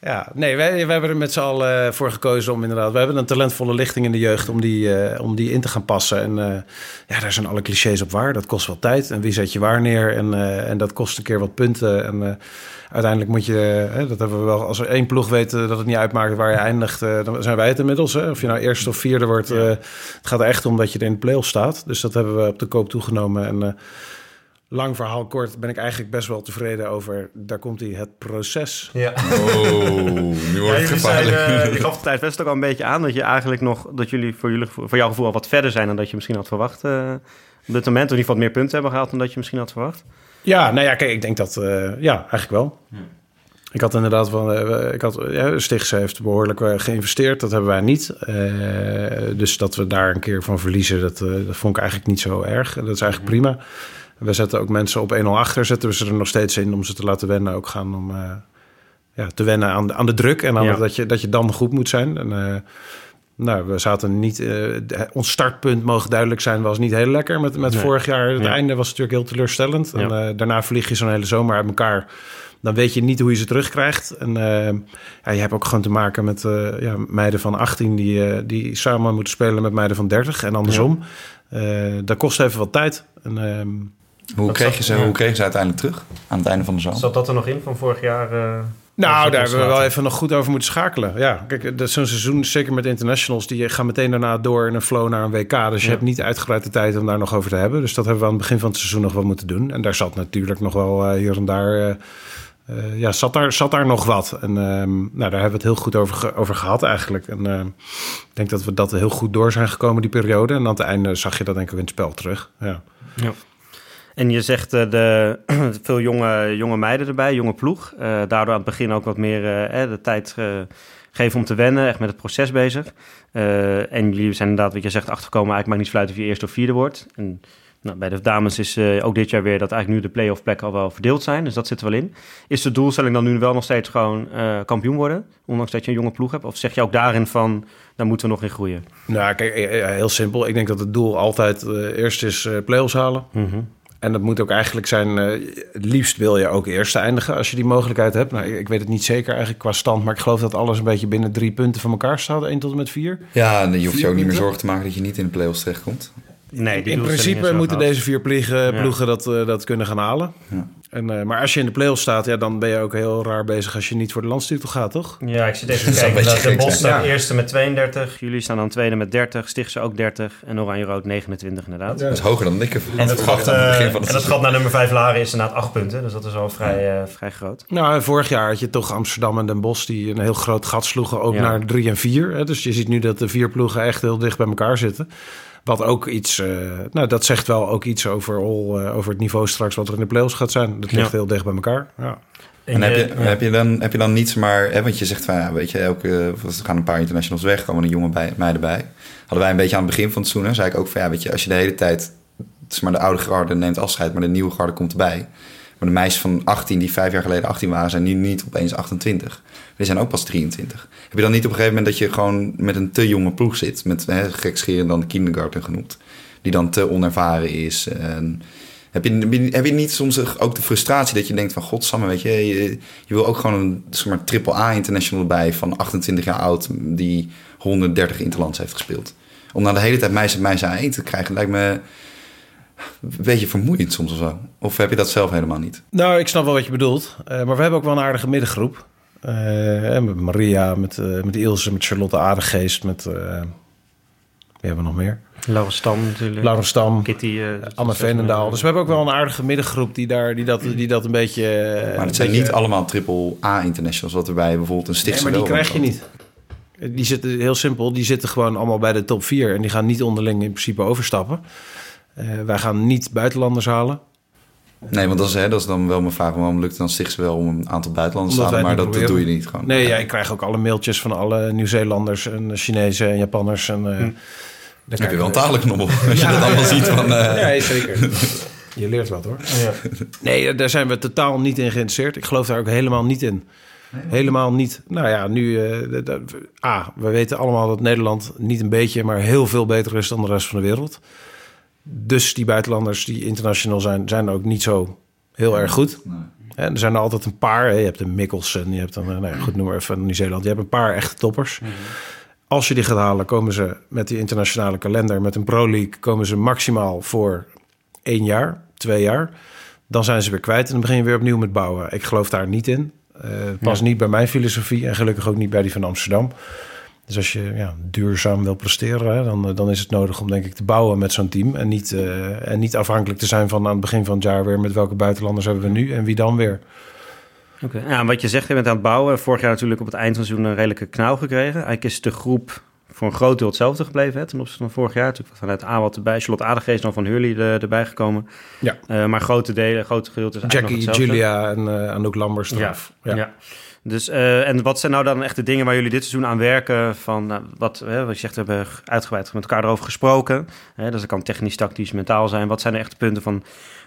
Ja, nee, wij, wij hebben er met z'n allen voor gekozen om inderdaad... We hebben een talentvolle lichting in de jeugd om die, uh, om die in te gaan passen. En uh, ja, daar zijn alle clichés op waar. Dat kost wel tijd. En wie zet je waar neer? En, uh, en dat kost een keer wat punten. En uiteindelijk moet je... dat hebben we wel... Als er één ploeg weet dat het niet uitmaakt waar je eindigt... dan zijn wij het inmiddels. Hè? Of je nou eerste of vierde wordt. Het gaat er echt om dat je er in de play staat. Dus dat hebben we op de koop toegenomen. En lang verhaal kort ben ik eigenlijk best wel tevreden over. Daar komt hij, het proces. Ja. Oh, nu wordt het gevaarlijk. Zijn, uh, je gaf de tijd best ook al een beetje aan dat je eigenlijk nog dat jullie voor, jullie, voor jouw gevoel al wat verder zijn dan dat je misschien had verwacht. Uh, op dit moment, of in ieder geval meer punten hebben gehaald dan dat je misschien had verwacht. Ja, nou ja, kijk, ik denk dat uh, ja, eigenlijk wel. Ja. Ik had inderdaad van, uh, ik had, ja, Stichts heeft behoorlijk geïnvesteerd, dat hebben wij niet. Uh, dus dat we daar een keer van verliezen, dat, dat vond ik eigenlijk niet zo erg. Dat is eigenlijk prima. We zetten ook mensen op 1-0 achter, zetten we ze er nog steeds in om ze te laten wennen. Ook gaan om uh, ja, te wennen aan de, aan de druk en aan Ja. dat, je, dat je dan goed moet zijn. En, uh, nou, we zaten niet... eh, ons startpunt, mogen duidelijk zijn, was niet heel lekker met, met Nee. vorig jaar. Het Ja. einde was natuurlijk heel teleurstellend. En Ja. eh, daarna vlieg je zo'n hele zomer uit elkaar. Dan weet je niet hoe je ze terugkrijgt. En eh, ja, je hebt ook gewoon te maken met eh, ja, meiden van 18... Die, eh, die samen moeten spelen met meiden van 30 en andersom. Eh, dat kost even wat tijd. En, ehm, Hoe Dat kreeg, zat- je ze, ja. hoe kreeg je ze uiteindelijk terug aan het einde van de zomer? Zat dat er nog in van vorig jaar? eh, Nou, daar hebben we wel even nog goed over moeten schakelen. Ja, kijk, dat is zo'n seizoen, zeker met internationals, die gaan meteen daarna door in een flow naar een WK. Dus je Ja. hebt niet uitgebreid de tijd om daar nog over te hebben. Dus dat hebben we aan het begin van het seizoen nog wel moeten doen. En daar zat natuurlijk nog wel eh, hier en daar. eh, ja, zat daar, zat daar nog wat. En ehm, nou, daar hebben we het heel goed over, ge- over gehad eigenlijk. En ik denk dat we dat heel goed door zijn gekomen, die periode. En aan het einde zag je dat denk ik ook in het spel terug. Ja. En je zegt eh, de, veel jonge, jonge meiden erbij, jonge ploeg. Eh, daardoor aan het begin ook wat meer eh, de tijd geven om te wennen, echt met het proces bezig. En jullie zijn inderdaad, wat je zegt, achterkomen. Eigenlijk maakt niet uit of je eerste of vierde wordt. En nou, bij de dames is ook dit jaar weer dat eigenlijk nu de play-off plekken al wel verdeeld zijn. Dus dat zit er wel in. Is de doelstelling dan nu wel nog steeds gewoon kampioen worden? Ondanks dat je een jonge ploeg hebt? Of zeg je ook daarin van, daar moeten we nog in groeien? Nou, kijk, heel simpel. Ik denk dat het doel altijd eerst is play-offs halen. En dat moet ook eigenlijk zijn, eh, het liefst wil je ook eerste eindigen als je die mogelijkheid hebt. Nou, ik, ik weet het niet zeker eigenlijk qua stand, maar ik geloof dat alles een beetje binnen drie punten van elkaar staat, 1 tot en met 4. Ja, en je hoeft je ook niet meer zorgen te maken dat je niet in de play-offs terechtkomt. Nee, die In principe moeten deze vier ploegen, Ja. ploegen dat, eh, dat kunnen gaan halen. Ja. En, eh, maar als je in de play-offs staat, ja, dan ben je ook heel raar bezig als je niet voor de landstitel gaat, toch? Ja, ik zit even Dat te kijken. Dat de Bos staat Ja. eerste met 32. Jullie staan dan tweede met 30. Stichtse ook 30. En Oranje-Rood 29 inderdaad. Dat is hoger dan ik heb En gat, begin eh, en gat naar nummer 5 Laren is inderdaad 8 punten. Dus dat is al vrij, eh, vrij groot. Nou, vorig jaar had je toch Amsterdam en Den Bosch die een heel groot gat sloegen, ook Ja. naar drie en vier. Hè? Dus je ziet nu dat de vier ploegen echt heel dicht bij elkaar zitten. Wat ook iets, eh, nou dat zegt wel ook iets over, all, eh, over het niveau straks wat er in de playoffs gaat zijn. Dat ligt Ja. heel dicht bij elkaar. Ja. En heb je, ja. heb, je dan, heb je dan niets maar... Hè, want je zegt van, ja, weet je, elke, er gaan een paar internationals weg, komen een jonge bij, meiden bij. Hadden wij een beetje aan het begin van het seizoen, hè, zei ik ook van, ja, weet je, als je de hele tijd... Het is maar de oude garde neemt afscheid, maar de nieuwe garde komt erbij. Maar de meisjes van 18, die vijf jaar geleden 18 waren, zijn nu niet opeens 28. Die zijn ook pas 23. Heb je dan niet op een gegeven moment dat je gewoon met een te jonge ploeg zit, met hè, gekscherend dan de kindergarten genoemd, die dan te onervaren is? En heb, je, heb je- niet soms ook de frustratie dat je denkt van, godsamme, weet je, je, wil ook gewoon een zeg maar, triple A international bij van 28 jaar oud die 130 interlands heeft gespeeld. Om dan de hele tijd meisje meisje A1 te krijgen, lijkt me een beetje vermoeiend soms of zo. Of heb je dat zelf helemaal niet? Nou, ik snap wel wat je bedoelt. Eh, maar we hebben ook wel een aardige middengroep. Eh, hè, met Maria, met, eh, met Ilse, met Charlotte Aardegeest, met... eh, wie hebben we nog meer? Laura Stam natuurlijk. Laura Stam. Kitty. Anne Veenendaal. Dus we hebben ook wel een aardige middengroep die, daar, die, dat, die dat een beetje... Maar het zijn beetje- niet allemaal triple A internationals, wat er bij bijvoorbeeld een Nee, stichtse maar die krijg je niet. Die zitten heel simpel, die zitten gewoon allemaal bij de top 4 en die gaan niet onderling in principe overstappen. Eh, wij gaan niet buitenlanders halen. Nee, want dat is, hè, dat is dan wel mijn vraag. Waarom lukt het dan stichtse wel om een aantal buitenlanders te Omdat halen? wij Maar dat, doe je niet gewoon. Nee, ja, ik krijg ook alle mailtjes van alle Nieuw-Zeelanders en Chinezen en Japanners. En, eh, Dan heb je wel een talenknop op. Als je dat allemaal ziet van... eh, Nee, zeker. Je leert wat hoor. Ja. Nee, daar zijn we totaal niet in geïnteresseerd. Ik geloof daar ook helemaal niet in. Helemaal niet. Nou ja, nu... eh, A, we weten allemaal dat Nederland niet een beetje... maar heel veel beter is dan de rest van de wereld. Dus die buitenlanders die internationaal zijn... zijn ook niet zo heel erg goed. En er zijn er altijd een paar. hè. Je hebt een Mikkelsen, je hebt een... Nou ja, goed, noem maar even Nieuw-Zeeland. Je hebt een paar echte toppers. Als je die gaat halen, komen ze met die internationale kalender... met een Pro League komen ze maximaal voor één jaar, twee jaar. Dan zijn ze weer kwijt en dan begin je weer opnieuw met bouwen. Ik geloof daar niet in. Eh pas niet bij mijn filosofie en gelukkig ook niet bij die van Amsterdam. Dus als je ja, duurzaam wil presteren, hè, dan, eh, dan is het nodig om denk ik te bouwen met zo'n team. En niet, eh, en niet afhankelijk te zijn van aan het begin van het jaar weer met welke buitenlanders hebben we nu en wie dan weer. Oké. Ja, en wat je zegt, je bent aan het bouwen. Vorig jaar natuurlijk op het eind van het seizoen een redelijke knauw gekregen. Eigenlijk is de groep voor een groot deel hetzelfde gebleven hè, ten opzichte van vorig jaar. Natuurlijk vanuit Awad erbij, Charlotte Aardegeest dan van Hurley er, erbij gekomen. Ja. Eh, maar grote delen, grote gedeeltes eigenlijk Jackie. Julia en eh, Anouk Lambers Ja, ja. Dus, eh, en wat zijn nou dan echt de dingen waar jullie dit seizoen aan werken? Van, nou, wat, hè, wat je zegt, we hebben uitgebreid met elkaar erover gesproken. Hè, dus dat kan technisch, tactisch, mentaal zijn. Wat zijn de echte punten van,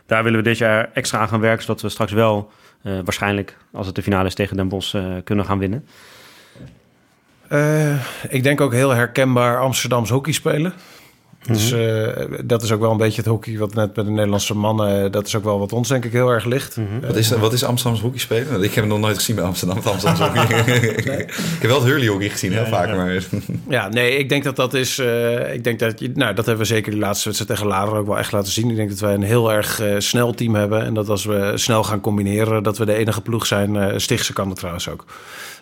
daar willen we dit jaar extra aan gaan werken... zodat we straks wel, eh, waarschijnlijk, als het de finale is tegen Den Bosch, eh, kunnen gaan winnen? Eh, ik denk ook heel herkenbaar Amsterdams hockey spelen. Dus eh, dat is ook wel een beetje het hockey wat net met de Nederlandse mannen... eh, dat is ook wel wat ons denk ik heel erg ligt. Wat is, wat is Amsterdamse hockey spelen? Ik heb het nog nooit gezien bij Amsterdam. Amsterdamse hockey. ik heb wel het Hurley hockey gezien, heel vaak. Maar Ja, nee, ik denk dat dat is. eh, ik denk dat je, nou, dat hebben we zeker die laatste wedstrijd tegen Lader ook wel echt laten zien. Ik denk dat wij een heel erg eh, snel team hebben en dat als we snel gaan combineren, dat we de enige ploeg zijn. eh Stichtse kan dat trouwens ook.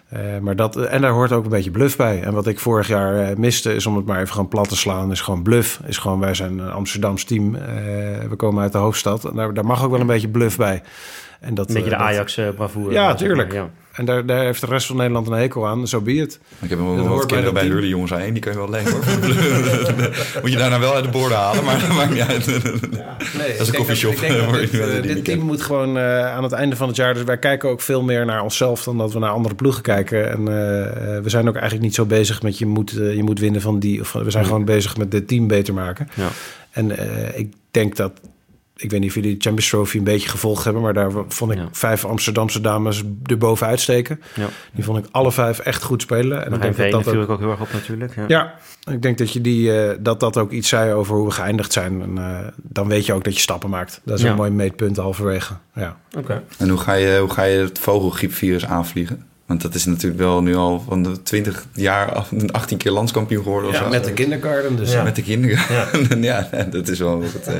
Eh, maar dat, en daar hoort ook een beetje bluff bij. En wat ik vorig jaar eh, miste, is om het maar even gewoon plat te slaan, is gewoon bluff. Is gewoon, wij zijn een Amsterdams team. eh, we komen uit de hoofdstad. En daar, daar mag ook wel een beetje bluff bij. En dat, Een beetje de Ajax-bravoure. Ja, tuurlijk. Ja. En daar, daar heeft de rest van Nederland een hekel aan. Zo be het. ik heb wel wat kinderen bij. Hurley jongens heen. Die kun je wel leen hoor. Moet je daarna wel uit de borden halen. Maar dat maakt niet uit. Nee, Dat is een koffieshop. Dit, team moet gewoon eh, aan het einde van het jaar... Dus wij kijken ook veel meer naar onszelf dan dat we naar andere ploegen kijken. En eh, eh, we zijn ook eigenlijk niet zo bezig met je moet, je moet winnen van die. Of, we zijn gewoon bezig met dit team beter maken. Ja. En eh, ik denk dat... Ik weet niet of jullie de Champions Trophy een beetje gevolgd hebben... maar daar vond ik Ja. vijf Amsterdamse dames erboven uitsteken. Ja. Die vond ik alle vijf echt goed spelen. En Maar ik denk dat dat viel ook ik ook heel erg op natuurlijk. Ja. ja, ik denk dat je die, eh, dat, dat ook iets zei over hoe we geëindigd zijn. En eh, dan weet je ook dat je stappen maakt. Dat is Ja. een mooi meetpunt halverwege. Ja. Oké. En hoe ga, je, hoe ga je het vogelgriepvirus aanvliegen? Want dat is natuurlijk wel nu al van de 20 jaar, af- 18 keer landskampioen geworden of zo. met de kindergarten. Dus Ja. Met de kinderen. Ja, dat is wel wat. eh.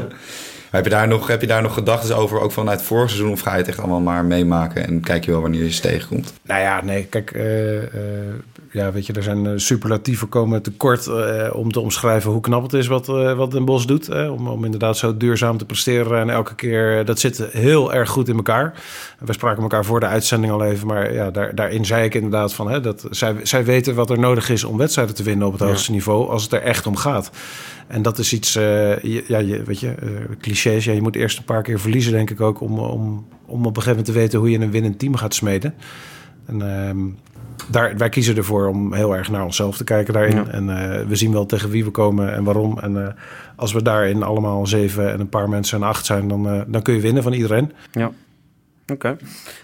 Heb je daar nog, heb daar nog gedachten over, ook vanuit vorig seizoen? Of ga je het echt allemaal maar meemaken en kijk je wel wanneer je ze tegenkomt? Nou ja, nee, kijk, eh, eh, ja, weet je, er zijn eh, superlatieven komen tekort eh, om te omschrijven hoe knap het is wat, eh, wat Den Bos doet. Hè, om, om inderdaad zo duurzaam te presteren en elke keer, dat zit heel erg goed in elkaar. We spraken elkaar voor de uitzending al even, maar ja, daar, daarin zei ik inderdaad van, hè, dat zij, zij weten wat er nodig is om wedstrijden te winnen op het hoogste niveau, als het er echt om gaat. En dat is iets, je- ja, je, weet je, clichés. Ja, je moet eerst een paar keer verliezen, denk ik ook, om, om, om op een gegeven moment te weten hoe je een winnend team gaat smeden. En ehm, daar, wij kiezen ervoor om heel erg naar onszelf te kijken daarin. Ja. En eh, we zien wel tegen wie we komen en waarom. En eh, als we daarin allemaal zeven en een paar mensen en acht zijn, dan, eh, dan kun je winnen van iedereen. Ja. Oké.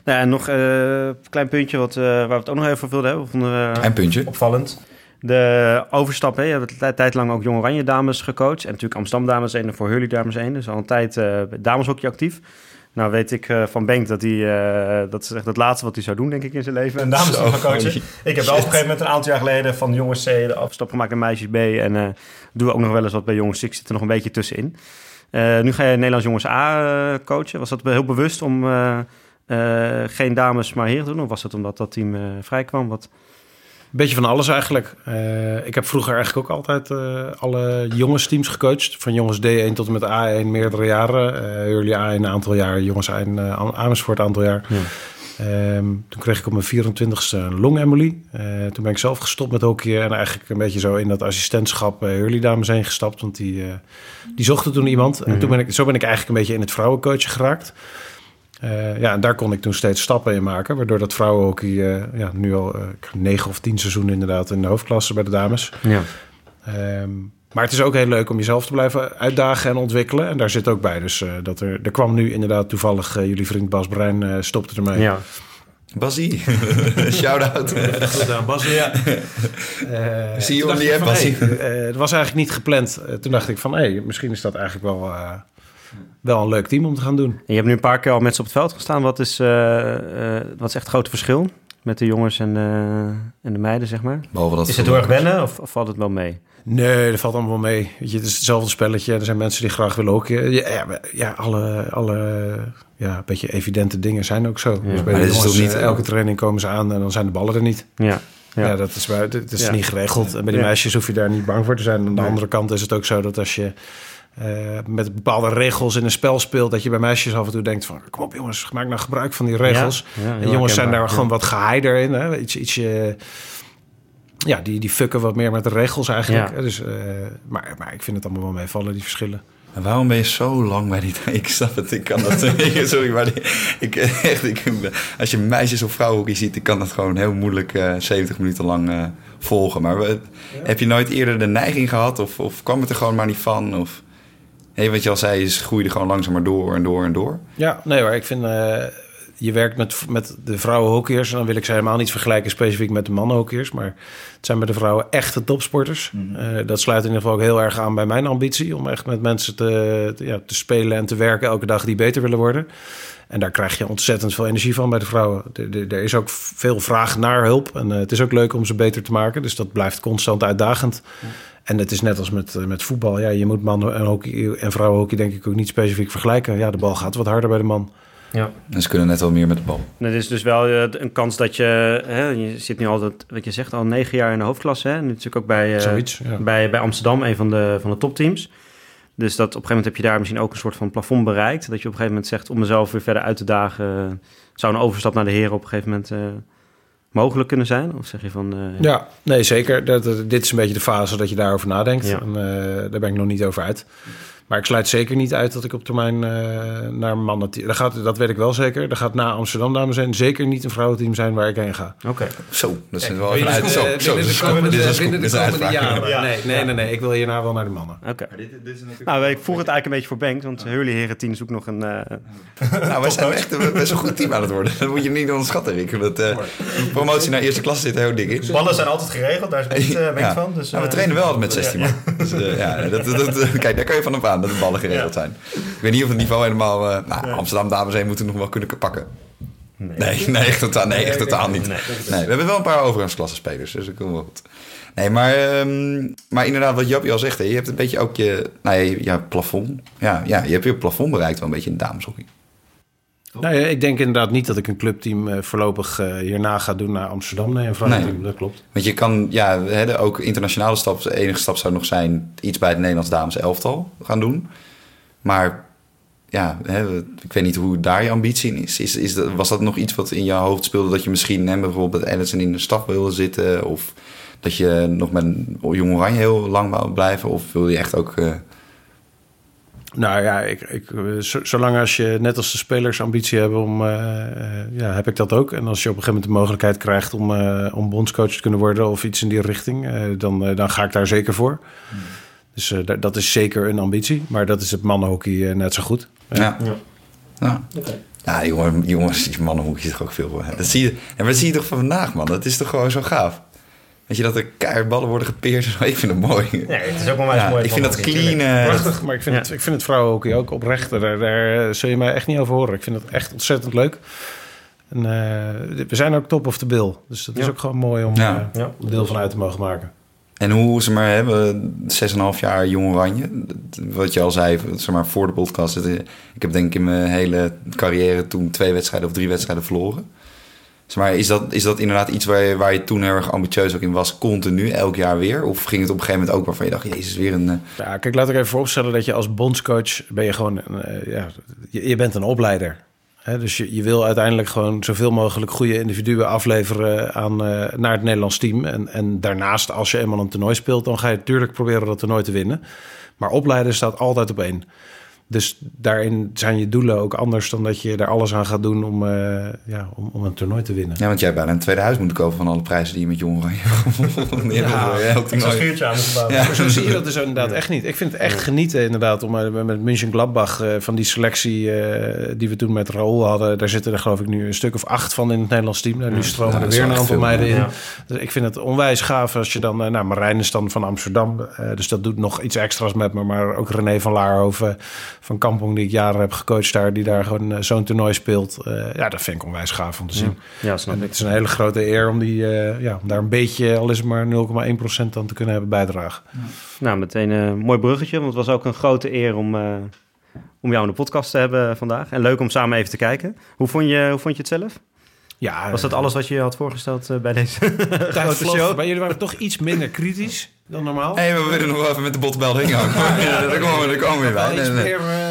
Nou, en nog eh, een klein puntje wat, eh, waar we het ook nog even over wilden hebben. Vonden we Een puntje. opvallend. De overstap, hè. je hebt een tijd lang ook Jong Oranje dames gecoacht. En natuurlijk Amsterdam dames 1 en voor Hurley dames 1. Dus al een tijd eh dameshockey actief. Nou weet ik eh, van Benk dat hij, eh, dat is echt het laatste wat hij zou doen, denk ik, in zijn leven. Een gaan coachen. Ik heb wel op een gegeven moment een aantal jaar geleden van jongens C de afstap gemaakt naar meisjes B. En eh doen we ook nog wel eens wat bij jongens 6 zit er nog een beetje tussenin. Eh, nu ga je Nederlands jongens A eh, coachen. Was dat heel bewust om eh, eh, geen dames maar heren te doen? Of was dat omdat dat team eh vrij kwam? Wat... Beetje van alles eigenlijk. Eh, ik heb vroeger eigenlijk ook altijd eh, alle jongensteams gecoacht. Van jongens D1 tot en met A1 meerdere jaren. Eh jullie A1 een aantal jaar, jongens A1 uh, Amersfoort een aantal jaar. Ja. Ehm, toen kreeg ik op mijn 24ste een longembolie. Eh toen ben ik zelf gestopt met hockeyen en eigenlijk een beetje zo in dat assistentschap bij Hurley dames heen gestapt. Want die, eh, die zochten toen iemand. En toen ben ik, zo ben ik eigenlijk een beetje in het vrouwencoachen geraakt. Eh, ja, en daar kon ik toen steeds stappen in maken. Waardoor dat vrouwenhockey eh, ja, nu al eh, negen of tien seizoenen inderdaad in de hoofdklasse bij de dames. Ja. Ehm, maar het is ook heel leuk om jezelf te blijven uitdagen en ontwikkelen. En daar zit ook bij. Dus eh, dat er, er kwam nu inderdaad toevallig jullie vriend Bas Brein eh, stopte ermee. ja. Basie, shout-out. Goed aan Bas. Ja. Zie je die app, Basie. het was eigenlijk niet gepland. Toen dacht ik van, hé, misschien is dat eigenlijk wel, eh, wel een leuk team om te gaan doen. En je hebt nu een paar keer al met ze op het veld gestaan. Wat is, eh, eh, wat is echt het grote verschil met de jongens en, eh, en de meiden, zeg maar? Behalve dat Is het heel erg wennen of, of valt het wel mee? Nee, dat valt allemaal wel mee. Weet je, het is hetzelfde spelletje. Er zijn mensen die graag willen ook. Ja, ja, alle, alle ja, een beetje evidente dingen zijn ook zo. Dus bij Maar de is jongens, toch niet- elke training komen ze aan en dan zijn de ballen er niet. Ja. Ja, Ja. dat is, dat is Ja. niet geregeld. En bij die Ja. meisjes hoef je daar niet bang voor te zijn. Aan de Nee. andere kant is het ook zo dat als je eh, met bepaalde regels in een spel speelt... dat je bij meisjes af en toe denkt van... kom op jongens, maak nou gebruik van die regels. Ja, ja, en jongens zijn daar gewoon wat geheider in. Hè? Iets, ietsje, ja, die, die fucken wat meer met de regels eigenlijk. Ja. Dus, eh, maar, maar ik vind het allemaal wel meevallen, die verschillen. En waarom ben je zo lang bij die... Ik snap het, ik kan dat... Sorry, maar die- ik, echt, ik, als je meisjes of vrouwenhockey ziet... ik kan dat gewoon heel moeilijk eh 70 minuten lang eh, volgen. Maar we- heb je nooit eerder de neiging gehad? Of, of kwam het er gewoon maar niet van? Of, hey, wat je al zei, is groeide gewoon langzaam maar door en door en door. Ja, nee hoor, ik vind... eh, je werkt met, met de vrouwenhockeyers. En dan wil ik ze helemaal niet vergelijken specifiek met de mannenhockeyers. Maar het zijn bij de vrouwen echte topsporters. Eh, dat sluit in ieder geval ook heel erg aan bij mijn ambitie. Om echt met mensen te, te- ja, te spelen en te werken elke dag die beter willen worden. En daar krijg je ontzettend veel energie van bij de vrouwen. Er- er- Er is ook veel vraag naar hulp. En eh, het is ook leuk om ze beter te maken. Dus dat blijft constant uitdagend. En het is net als met, eh, met voetbal. Ja, je moet mannen en, hockey, en vrouwenhockey denk ik ook niet specifiek vergelijken. Ja, de bal gaat wat harder bij de man. Ja. En ze kunnen net wel meer met de bal. Het is dus wel eh, een kans dat je... Hè, je zit nu altijd, wat je zegt, al negen jaar in de hoofdklasse. Hè? Nu natuurlijk ook bij, eh, Zoiets, ja. bij, bij Amsterdam, een van de, van de topteams. Dus dat op een gegeven moment heb je daar misschien ook een soort van plafond bereikt. Dat je op een gegeven moment zegt, om mezelf weer verder uit te dagen... zou een overstap naar de heren op een gegeven moment eh, mogelijk kunnen zijn? Of zeg je van... eh, Ja, nee, zeker. Dat, dat- dit is een beetje de fase dat je daarover nadenkt. Ja. En, eh, daar ben ik nog niet over uit. Maar ik sluit zeker niet uit dat ik op termijn eh, naar mannen... Dat, gaat, dat weet ik wel zeker. Er gaat na Amsterdam, dames en zeker niet een vrouwenteam zijn waar ik heen ga. Oké. Zo, dat is wel Binnen even de- uit. Zo, binnen de dit is- komende- een een jaren. Nee, nee, nee, nee. Ik wil hierna wel naar de mannen. Oké. Nou, ik vroeg het eigenlijk een beetje voor Bengt, want Hurley Heren 10 zoekt nog een... eh, Nou, wij zijn echt een best een goed team aan het worden. Dat moet je niet onderschatten, Rick. Dat, eh, promotie naar eerste klasse zit er heel dik in. Ballen zijn altijd geregeld, daar is niet uh, Ja. van. Dus, Nou, we trainen wel altijd met 16 man. Dus, eh, ja, dat, kijk, daar kan je van op aan dat de ballen geregeld zijn. Ik weet niet of het niveau helemaal... eh, nou, Amsterdam dames heen moeten nog wel kunnen pakken. Nee, nee, echt totaal, nee, echt totaal niet. Nee, we hebben wel een paar overgangsklasse spelers, dus dat komt wel goed. Nee, maar, ehm, maar inderdaad, wat Jappie al zegt, hè, je hebt een beetje ook je, nou, je, ja, plafond. Ja, ja, je hebt je plafond bereikt wel een beetje in de Nou ja, ik denk inderdaad niet dat ik een clubteam eh, voorlopig eh, hierna ga doen naar Amsterdam. Nee, een Nee. dat klopt. Want je kan, ja, hè, ook internationale stap, de enige stap zou nog zijn iets bij het Nederlands dames elftal gaan doen. Maar ja, hè, ik weet niet hoe daar je ambitie in is. is, is dat, was dat nog iets wat in je hoofd speelde dat je misschien hè, bijvoorbeeld Edison in de staf wilde zitten? Of dat je nog met Jong Oranje heel lang wou blijven? Of wil je echt ook... eh, Nou ja, ik, ik, eh, zo- zolang als je net als de spelers ambitie hebben om, eh, eh, ja, heb ik dat ook. En als je op een gegeven moment de mogelijkheid krijgt om, eh, om bondscoach te kunnen worden of iets in die richting, eh, dan, dan ga ik daar zeker voor. Dus eh, da- dat is zeker een ambitie, maar dat is het mannenhockey net zo goed. ja. Ja. Ja, jongen, jongens, die mannenhoek is toch ook veel. hè. Dat zie je, en wat zie je toch van vandaag, man? Dat is toch gewoon zo gaaf. Weet je, dat er keihard ballen worden gepeerd. Ik vind het mooi. Nee, het is ook wel Ja, mooi. ik vind dat clean. eh, Prachtig, maar ik vind, Ja. het, ik vind het vrouwenhockey ook oprecht. Daar, daar eh, zul je mij echt niet over horen. Ik vind het echt ontzettend leuk. En, eh, we zijn ook top of the bill. Dus dat is ook gewoon mooi om deel van uit te mogen maken. En hoe ze maar hebben, 6,5 jaar jong oranje. Wat je al zei, zeg maar, voor de podcast. Ik heb denk ik in mijn hele carrière toen twee wedstrijden of drie wedstrijden verloren. Is dat, is dat inderdaad iets waar je, waar je toen heel erg ambitieus ook in was, continu, elk jaar weer? Of ging het op een gegeven moment ook waarvan je dacht, jezus, weer een... eh, Ja, kijk, laat ik even vooropstellen dat je als bondscoach ben je gewoon, eh, ja, je, je bent een opleider. Hè, dus je, je wil uiteindelijk gewoon zoveel mogelijk goede individuen afleveren aan, eh, naar het Nederlands team. En, en daarnaast, als je eenmaal een toernooi speelt, dan ga je natuurlijk proberen dat toernooi te winnen. Maar opleiden staat altijd op één. Dus daarin zijn je doelen ook anders dan dat je er alles aan gaat doen om, eh, ja, om, om een toernooi te winnen. Ja, want jij hebt bijna een tweede huis moeten kopen van alle prijzen die je met jong oranje hebt gewonnen. Ik zou een schuurtje aan. Ja. Maar zo zie je dat dus inderdaad echt niet. Ik vind het echt genieten inderdaad om eh, met München Gladbach eh, van die selectie eh, die we toen met Raoul hadden. Daar zitten er geloof ik nu een stuk of acht van in het Nederlands team. Nou, nu stromen ja, er weer een aantal meiden in. Ja. Dus ik vind het onwijs gaaf als je dan... nou, Marijn is dan van Amsterdam. eh, dus dat doet nog iets extra's met me. Maar ook René van Laarhoven van Kampong, die ik jaren heb gecoacht daar. Die daar gewoon eh, zo'n toernooi speelt. Eh, ja, dat vind ik onwijs gaaf om te zien. Ja, snap En ik. het is een hele grote eer om, die, eh, ja, om daar een beetje, al is het maar 0,1% aan te kunnen hebben bijdragen. Nou, meteen een mooi bruggetje, want het was ook een grote eer om, eh, om jou in de podcast te hebben vandaag. En leuk om samen even te kijken. Hoe vond je, hoe vond je het zelf? Ja, Was dat alles wat je had voorgesteld eh, bij deze grote show? voorbij. Jullie waren toch iets minder kritisch dan normaal? Nee, maar we willen nog wel even met de botbel heen gaan. Ja, daar komen we, daar komen we weer bij.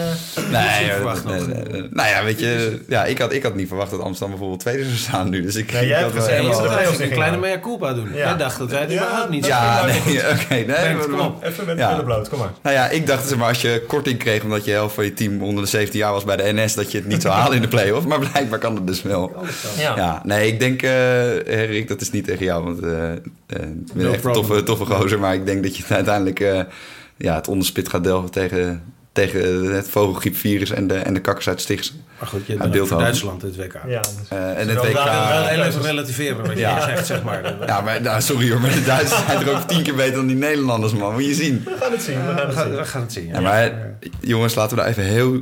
Nee, verwacht nee, nog. nee, nee. nou ja, weet je, ja, ik, had, ik had niet verwacht dat Amsterdam bijvoorbeeld tweede zou staan nu. Dus ik, Nee, jij ik had gezegd, een kleine mea culpa doen. Ja. Jij dacht dat wij het Ja, überhaupt niet dat- Ja, nee, oké. nee, kom op. Even met de Ja. bloot, kom maar. Nou ja, ik dacht, zeg maar, als je korting kreeg omdat je helft van je team onder de 17 jaar was bij de NS, dat je het niet zou halen in de play-off. Maar blijkbaar kan het dus wel. Ja. Ja, nee, ik denk, eh Rick, dat is niet tegen jou, want eh eh, ik ben No echt een toffe, toffe gozer. Maar ik denk dat je uiteindelijk eh, ja, het onderspit gaat delven tegen, tegen het vogelgriepvirus en de, en de kakkers uit Stichtse. Maar goed, je bent Beeldhoven. Duitsland dit WK. Ja, dus- Eh, en het WK... wel- heel even relativeren wat je Ja. hier zegt, zeg maar. Ja, maar nou, sorry hoor, maar de Duitsers zijn er ook tien keer beter dan die Nederlanders, man. Moet je zien. We gaan het zien. We gaan het gaan, zien. we gaan het zien. Ja, maar jongens, laten we daar even heel...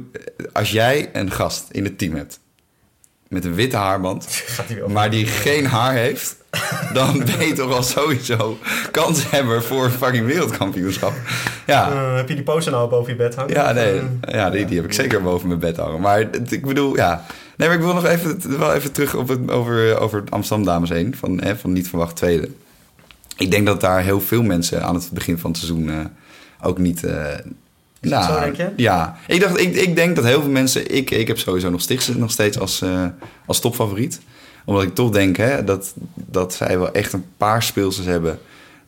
Als jij een gast in het team hebt met een witte haarband, maar die geen haar heeft, dan ben je toch al sowieso kanshebber voor een fucking wereldkampioenschap. Ja, Eh, heb je die poster nou boven je bed hangen? ja, nee, Eh, ja die, die heb ik zeker boven mijn bed hangen. Maar het- ik bedoel, ja. Nee, maar ik wil nog even, wel even terug op het, over, over het Amsterdam Dames heen, van, hè, van niet verwacht tweede. Ik denk dat daar heel veel mensen aan het begin van het seizoen eh, ook niet... zo, denk je? Ja, ik, dacht, ik, ik denk dat heel veel mensen... Ik, ik heb sowieso nog Stichtse nog steeds als, eh, als topfavoriet. Omdat ik toch denk hè, dat, dat zij wel echt een paar speelsters hebben...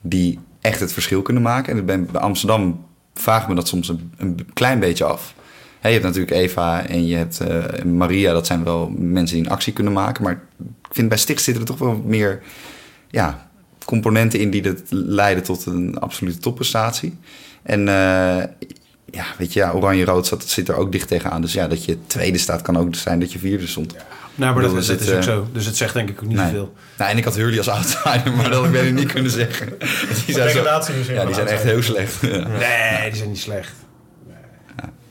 die echt het verschil kunnen maken. En bij, bij Amsterdam vraagt me dat soms een, een klein beetje af. Hè, je hebt natuurlijk Eva en je hebt eh, Maria. Dat zijn wel mensen die een actie kunnen maken. Maar ik vind bij Sticht zitten er toch wel meer... Ja, componenten in die dat leiden tot een absolute topprestatie. En eh, ja, weet je, ja, oranje-rood zat- zit er ook dicht tegenaan. Dus ja, dat je tweede staat kan ook zijn dat je vierde stond. Nou, maar dat, dat is ook eh, zo. Dus het zegt denk ik ook niet Nee. veel. Nou, en ik had Hurley als outsider, maar dat had ik niet kunnen zeggen. Die zijn, zo, ja, die zijn echt heel slecht. Ja. Nee, die zijn niet slecht.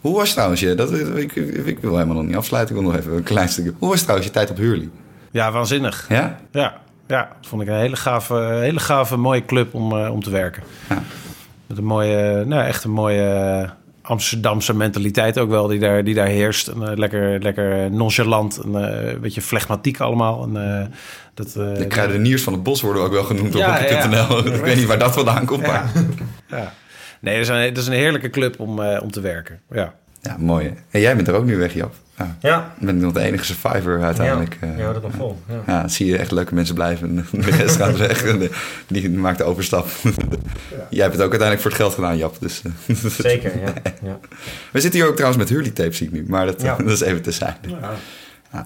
Hoe was trouwens je, dat, ik, wil helemaal nog niet afsluiten, ik wil nog even een klein stukje. Hoe was trouwens je tijd op Hurley? Ja, waanzinnig. Ja? Ja, ja, dat vond ik een hele gave, hele gave mooie club om, eh, om te werken. Ja. Met een mooie, nou, echt een mooie Amsterdamse mentaliteit ook wel die daar, die daar heerst. En, eh, lekker, lekker nonchalant, en, eh, een beetje flegmatiek allemaal. En, eh, dat, eh, De kruideniers van het bos worden ook wel genoemd Ja, op ja. ik weet niet waar dat vandaan komt, maar... ja. Nee, dat is, een, dat is een heerlijke club om, eh, om te werken. Ja. Ja, mooi hè. En jij bent er ook nu weg, Jap. Ja, Ja, ik ben nog de enige survivor uiteindelijk. ja. eh. ja, dat nog vol. Ja. Ja, zie je echt leuke mensen blijven. en De rest gaat weg. Die maakt de overstap. Jij hebt het ook uiteindelijk voor het geld gedaan, Jap. Dus, eh, Zeker, ja. ja. We zitten hier ook trouwens met Hurley tape, zie ik nu. Maar dat, dat is even terzijde. Ja.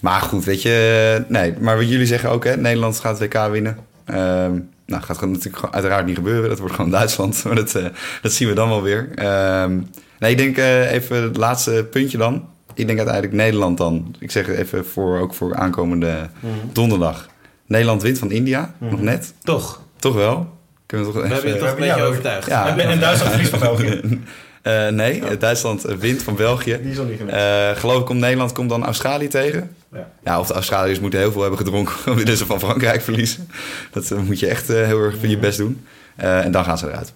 Maar goed, weet je... Nee, maar wat jullie zeggen ook, hè. Nederland gaat het WK winnen. Ehm, nou, gaat gewoon natuurlijk gewoon uiteraard niet gebeuren. Dat wordt gewoon Duitsland. Maar dat, eh, dat zien we dan wel weer. Ehm, nee, ik denk even het laatste puntje dan. Ik denk uiteindelijk Nederland dan. Ik zeg het even voor, ook voor aankomende donderdag. Nederland wint van India, nog net. Toch, Toch wel? Kunnen we toch we hebben je toch een beetje we- overtuigd. Ja. En, en Duitsland verliest van België. Eh, nee, Duitsland wint van België. Die is al niet. Eh, geloof ik, komt Nederland komt dan Australië tegen. Ja. Ja, of de Australiërs moeten heel veel hebben gedronken om willen ze van Frankrijk verliezen. Dat eh, moet je echt eh, heel erg voor je best doen. Eh, en dan gaan ze eruit.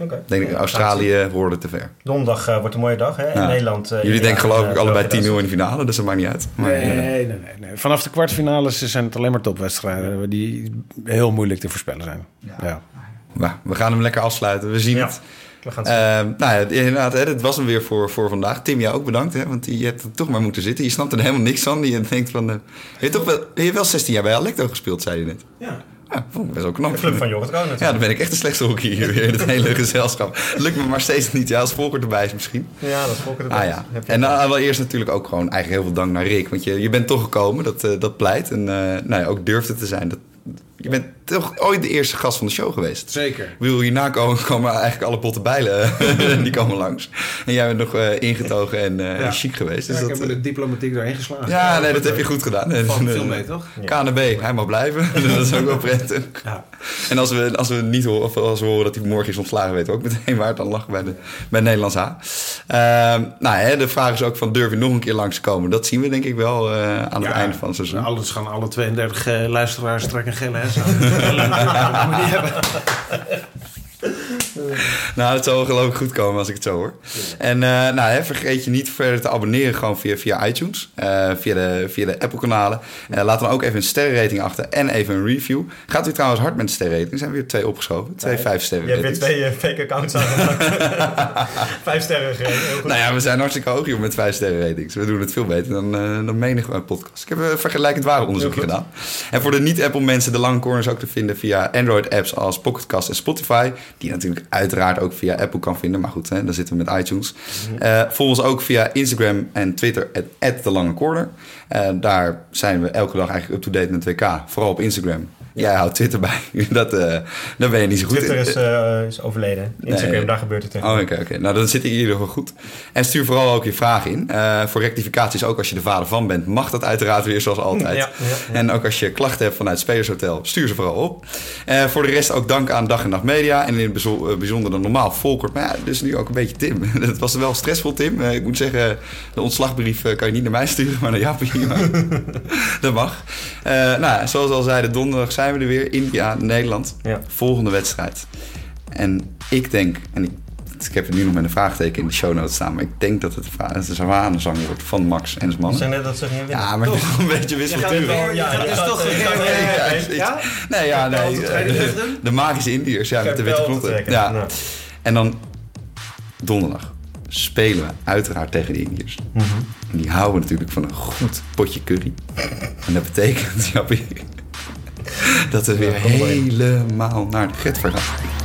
Oké. Ik denk, Ja, Australië hoorde te ver. Donderdag eh, wordt een mooie dag, hè? In Ja. Nederland. eh, Jullie denken geloof eh, ik allebei België, 10-0 in de finale, dus dat maakt niet uit. Maar, Nee, eh, nee, nee, nee. Vanaf de kwartfinales zijn het alleen maar topwedstrijden die heel moeilijk te voorspellen zijn. Ja. maar we gaan hem lekker afsluiten. We zien Ja. het. We gaan het zien. Eh, nou ja, inderdaad, hè, dit was hem weer voor, voor vandaag. Tim, jou ook bedankt, hè, want je hebt er toch maar moeten zitten. Je snapt er helemaal niks van. Je denkt van, eh, je, hebt toch wel, je hebt wel 16 jaar bij Alecto gespeeld, zei je net. Ja. Ja, vond ik best wel knap. De club van Jorrit Ja, dan ben ik echt de slechtste hockey hier weer in het hele gezelschap. Lukt me maar steeds niet. Ja, als Volker erbij is misschien. Ja, dat is Volker de Ah Best. ja. Heb je- En uh, allereerst natuurlijk ook gewoon eigenlijk heel veel dank naar Rick. Want je, je bent toch gekomen, dat, eh, dat pleit. En eh, nou ja, ook durfde te zijn. Dat, je bent toch ooit de eerste gast van de show geweest. Zeker. Ik bedoel, hierna komen, komen eigenlijk alle botte bijlen. die komen langs. En jij bent nog eh, ingetogen en eh, Ja. chic geweest. Ja, Dus ik dat, heb eh, de diplomatiek doorheen geslagen. ja, nee, dat heb je goed gedaan. Valt eh, veel mee, toch? KNB, hij mag blijven. dat is ook wel prettig. Ja. En als we, als we niet horen, of als we horen dat hij morgen is ontslagen, weten we ook meteen waar het dan lag bij, de, bij Nederlands H. Ehm, nou, hè, de vraag is ook van durf je nog een keer langs te komen? Dat zien we denk ik wel eh, aan het einde van het seizoen. Alles gaan alle 32 eh, luisteraars trekken een gele hes je niet hebben. Nou, het zal wel geloof ik goed komen als ik het zo hoor. En eh, nou, hè, vergeet je niet verder te abonneren gewoon via, via iTunes. eh, via, de, via de Apple-kanalen. Eh, laat dan ook even een sterrenrating achter en even een review. Gaat u trouwens hard met de sterrenrating? Er zijn weer twee opgeschoven. Twee vijf sterren Je hebt weer twee fake accounts aangemaakt. Vijf sterren gegeven. Nou ja, we zijn hartstikke hoog hier met vijf sterren ratings. We doen het veel beter dan, dan menig podcast. Ik heb een vergelijkend ware goed. gedaan. En voor de niet-Apple mensen, de lange corners ook te vinden via Android apps als Pocketcast en Spotify. Die je natuurlijk uiteraard ook via Apple kan vinden. Maar goed, hè, dan zitten we met iTunes. Eh volg ons ook via Instagram en Twitter, at, de lange corner. Eh, daar zijn we elke dag eigenlijk up-to-date met WK. Vooral op Instagram. Jij houdt Twitter bij. Dat, eh daar ben je niet zo goed Twitter in. is, eh, is overleden. Instagram, Nee. daar gebeurt het tegen. Oh, oké, oké. Nou, dan zit ik in ieder geval goed. En stuur vooral ook je vragen in. Eh, voor rectificaties, ook als je de vader van bent, mag dat uiteraard weer zoals altijd. Ja, ja, ja. En ook als je klachten hebt vanuit Spelershotel, stuur ze vooral op. Voor de rest ook dank aan Dag en Nacht Media. En in het bijzonder dan normaal Volkert. Maar ja, dus nu ook een beetje Tim. Het was wel stressvol, Tim. Ik moet zeggen, de ontslagbrief kan je niet naar mij sturen, maar naar Jaapie. Dat mag. Nou, zoals al zeiden, donderdag zijn we er weer. India, Nederland. Ja. Volgende wedstrijd. En ik denk, en ik, ik heb het nu nog met een vraagteken in de show notes staan, maar ik denk dat het een zwanenzang wordt van Max en zijn Ze mannen. zeggen net dat ze gingen winnen. Ja, maar wel een beetje wisselturig. Ja, is toch- ja. Nee, ja, nee. Eh? De, de magische Indiërs, ja, met de witte knotten. Ja. En dan donderdag spelen we uiteraard tegen de Indiërs. Mhm. En die houden natuurlijk van een goed potje curry. En dat betekent, Jappie, dat we weer helemaal naar de get gaan.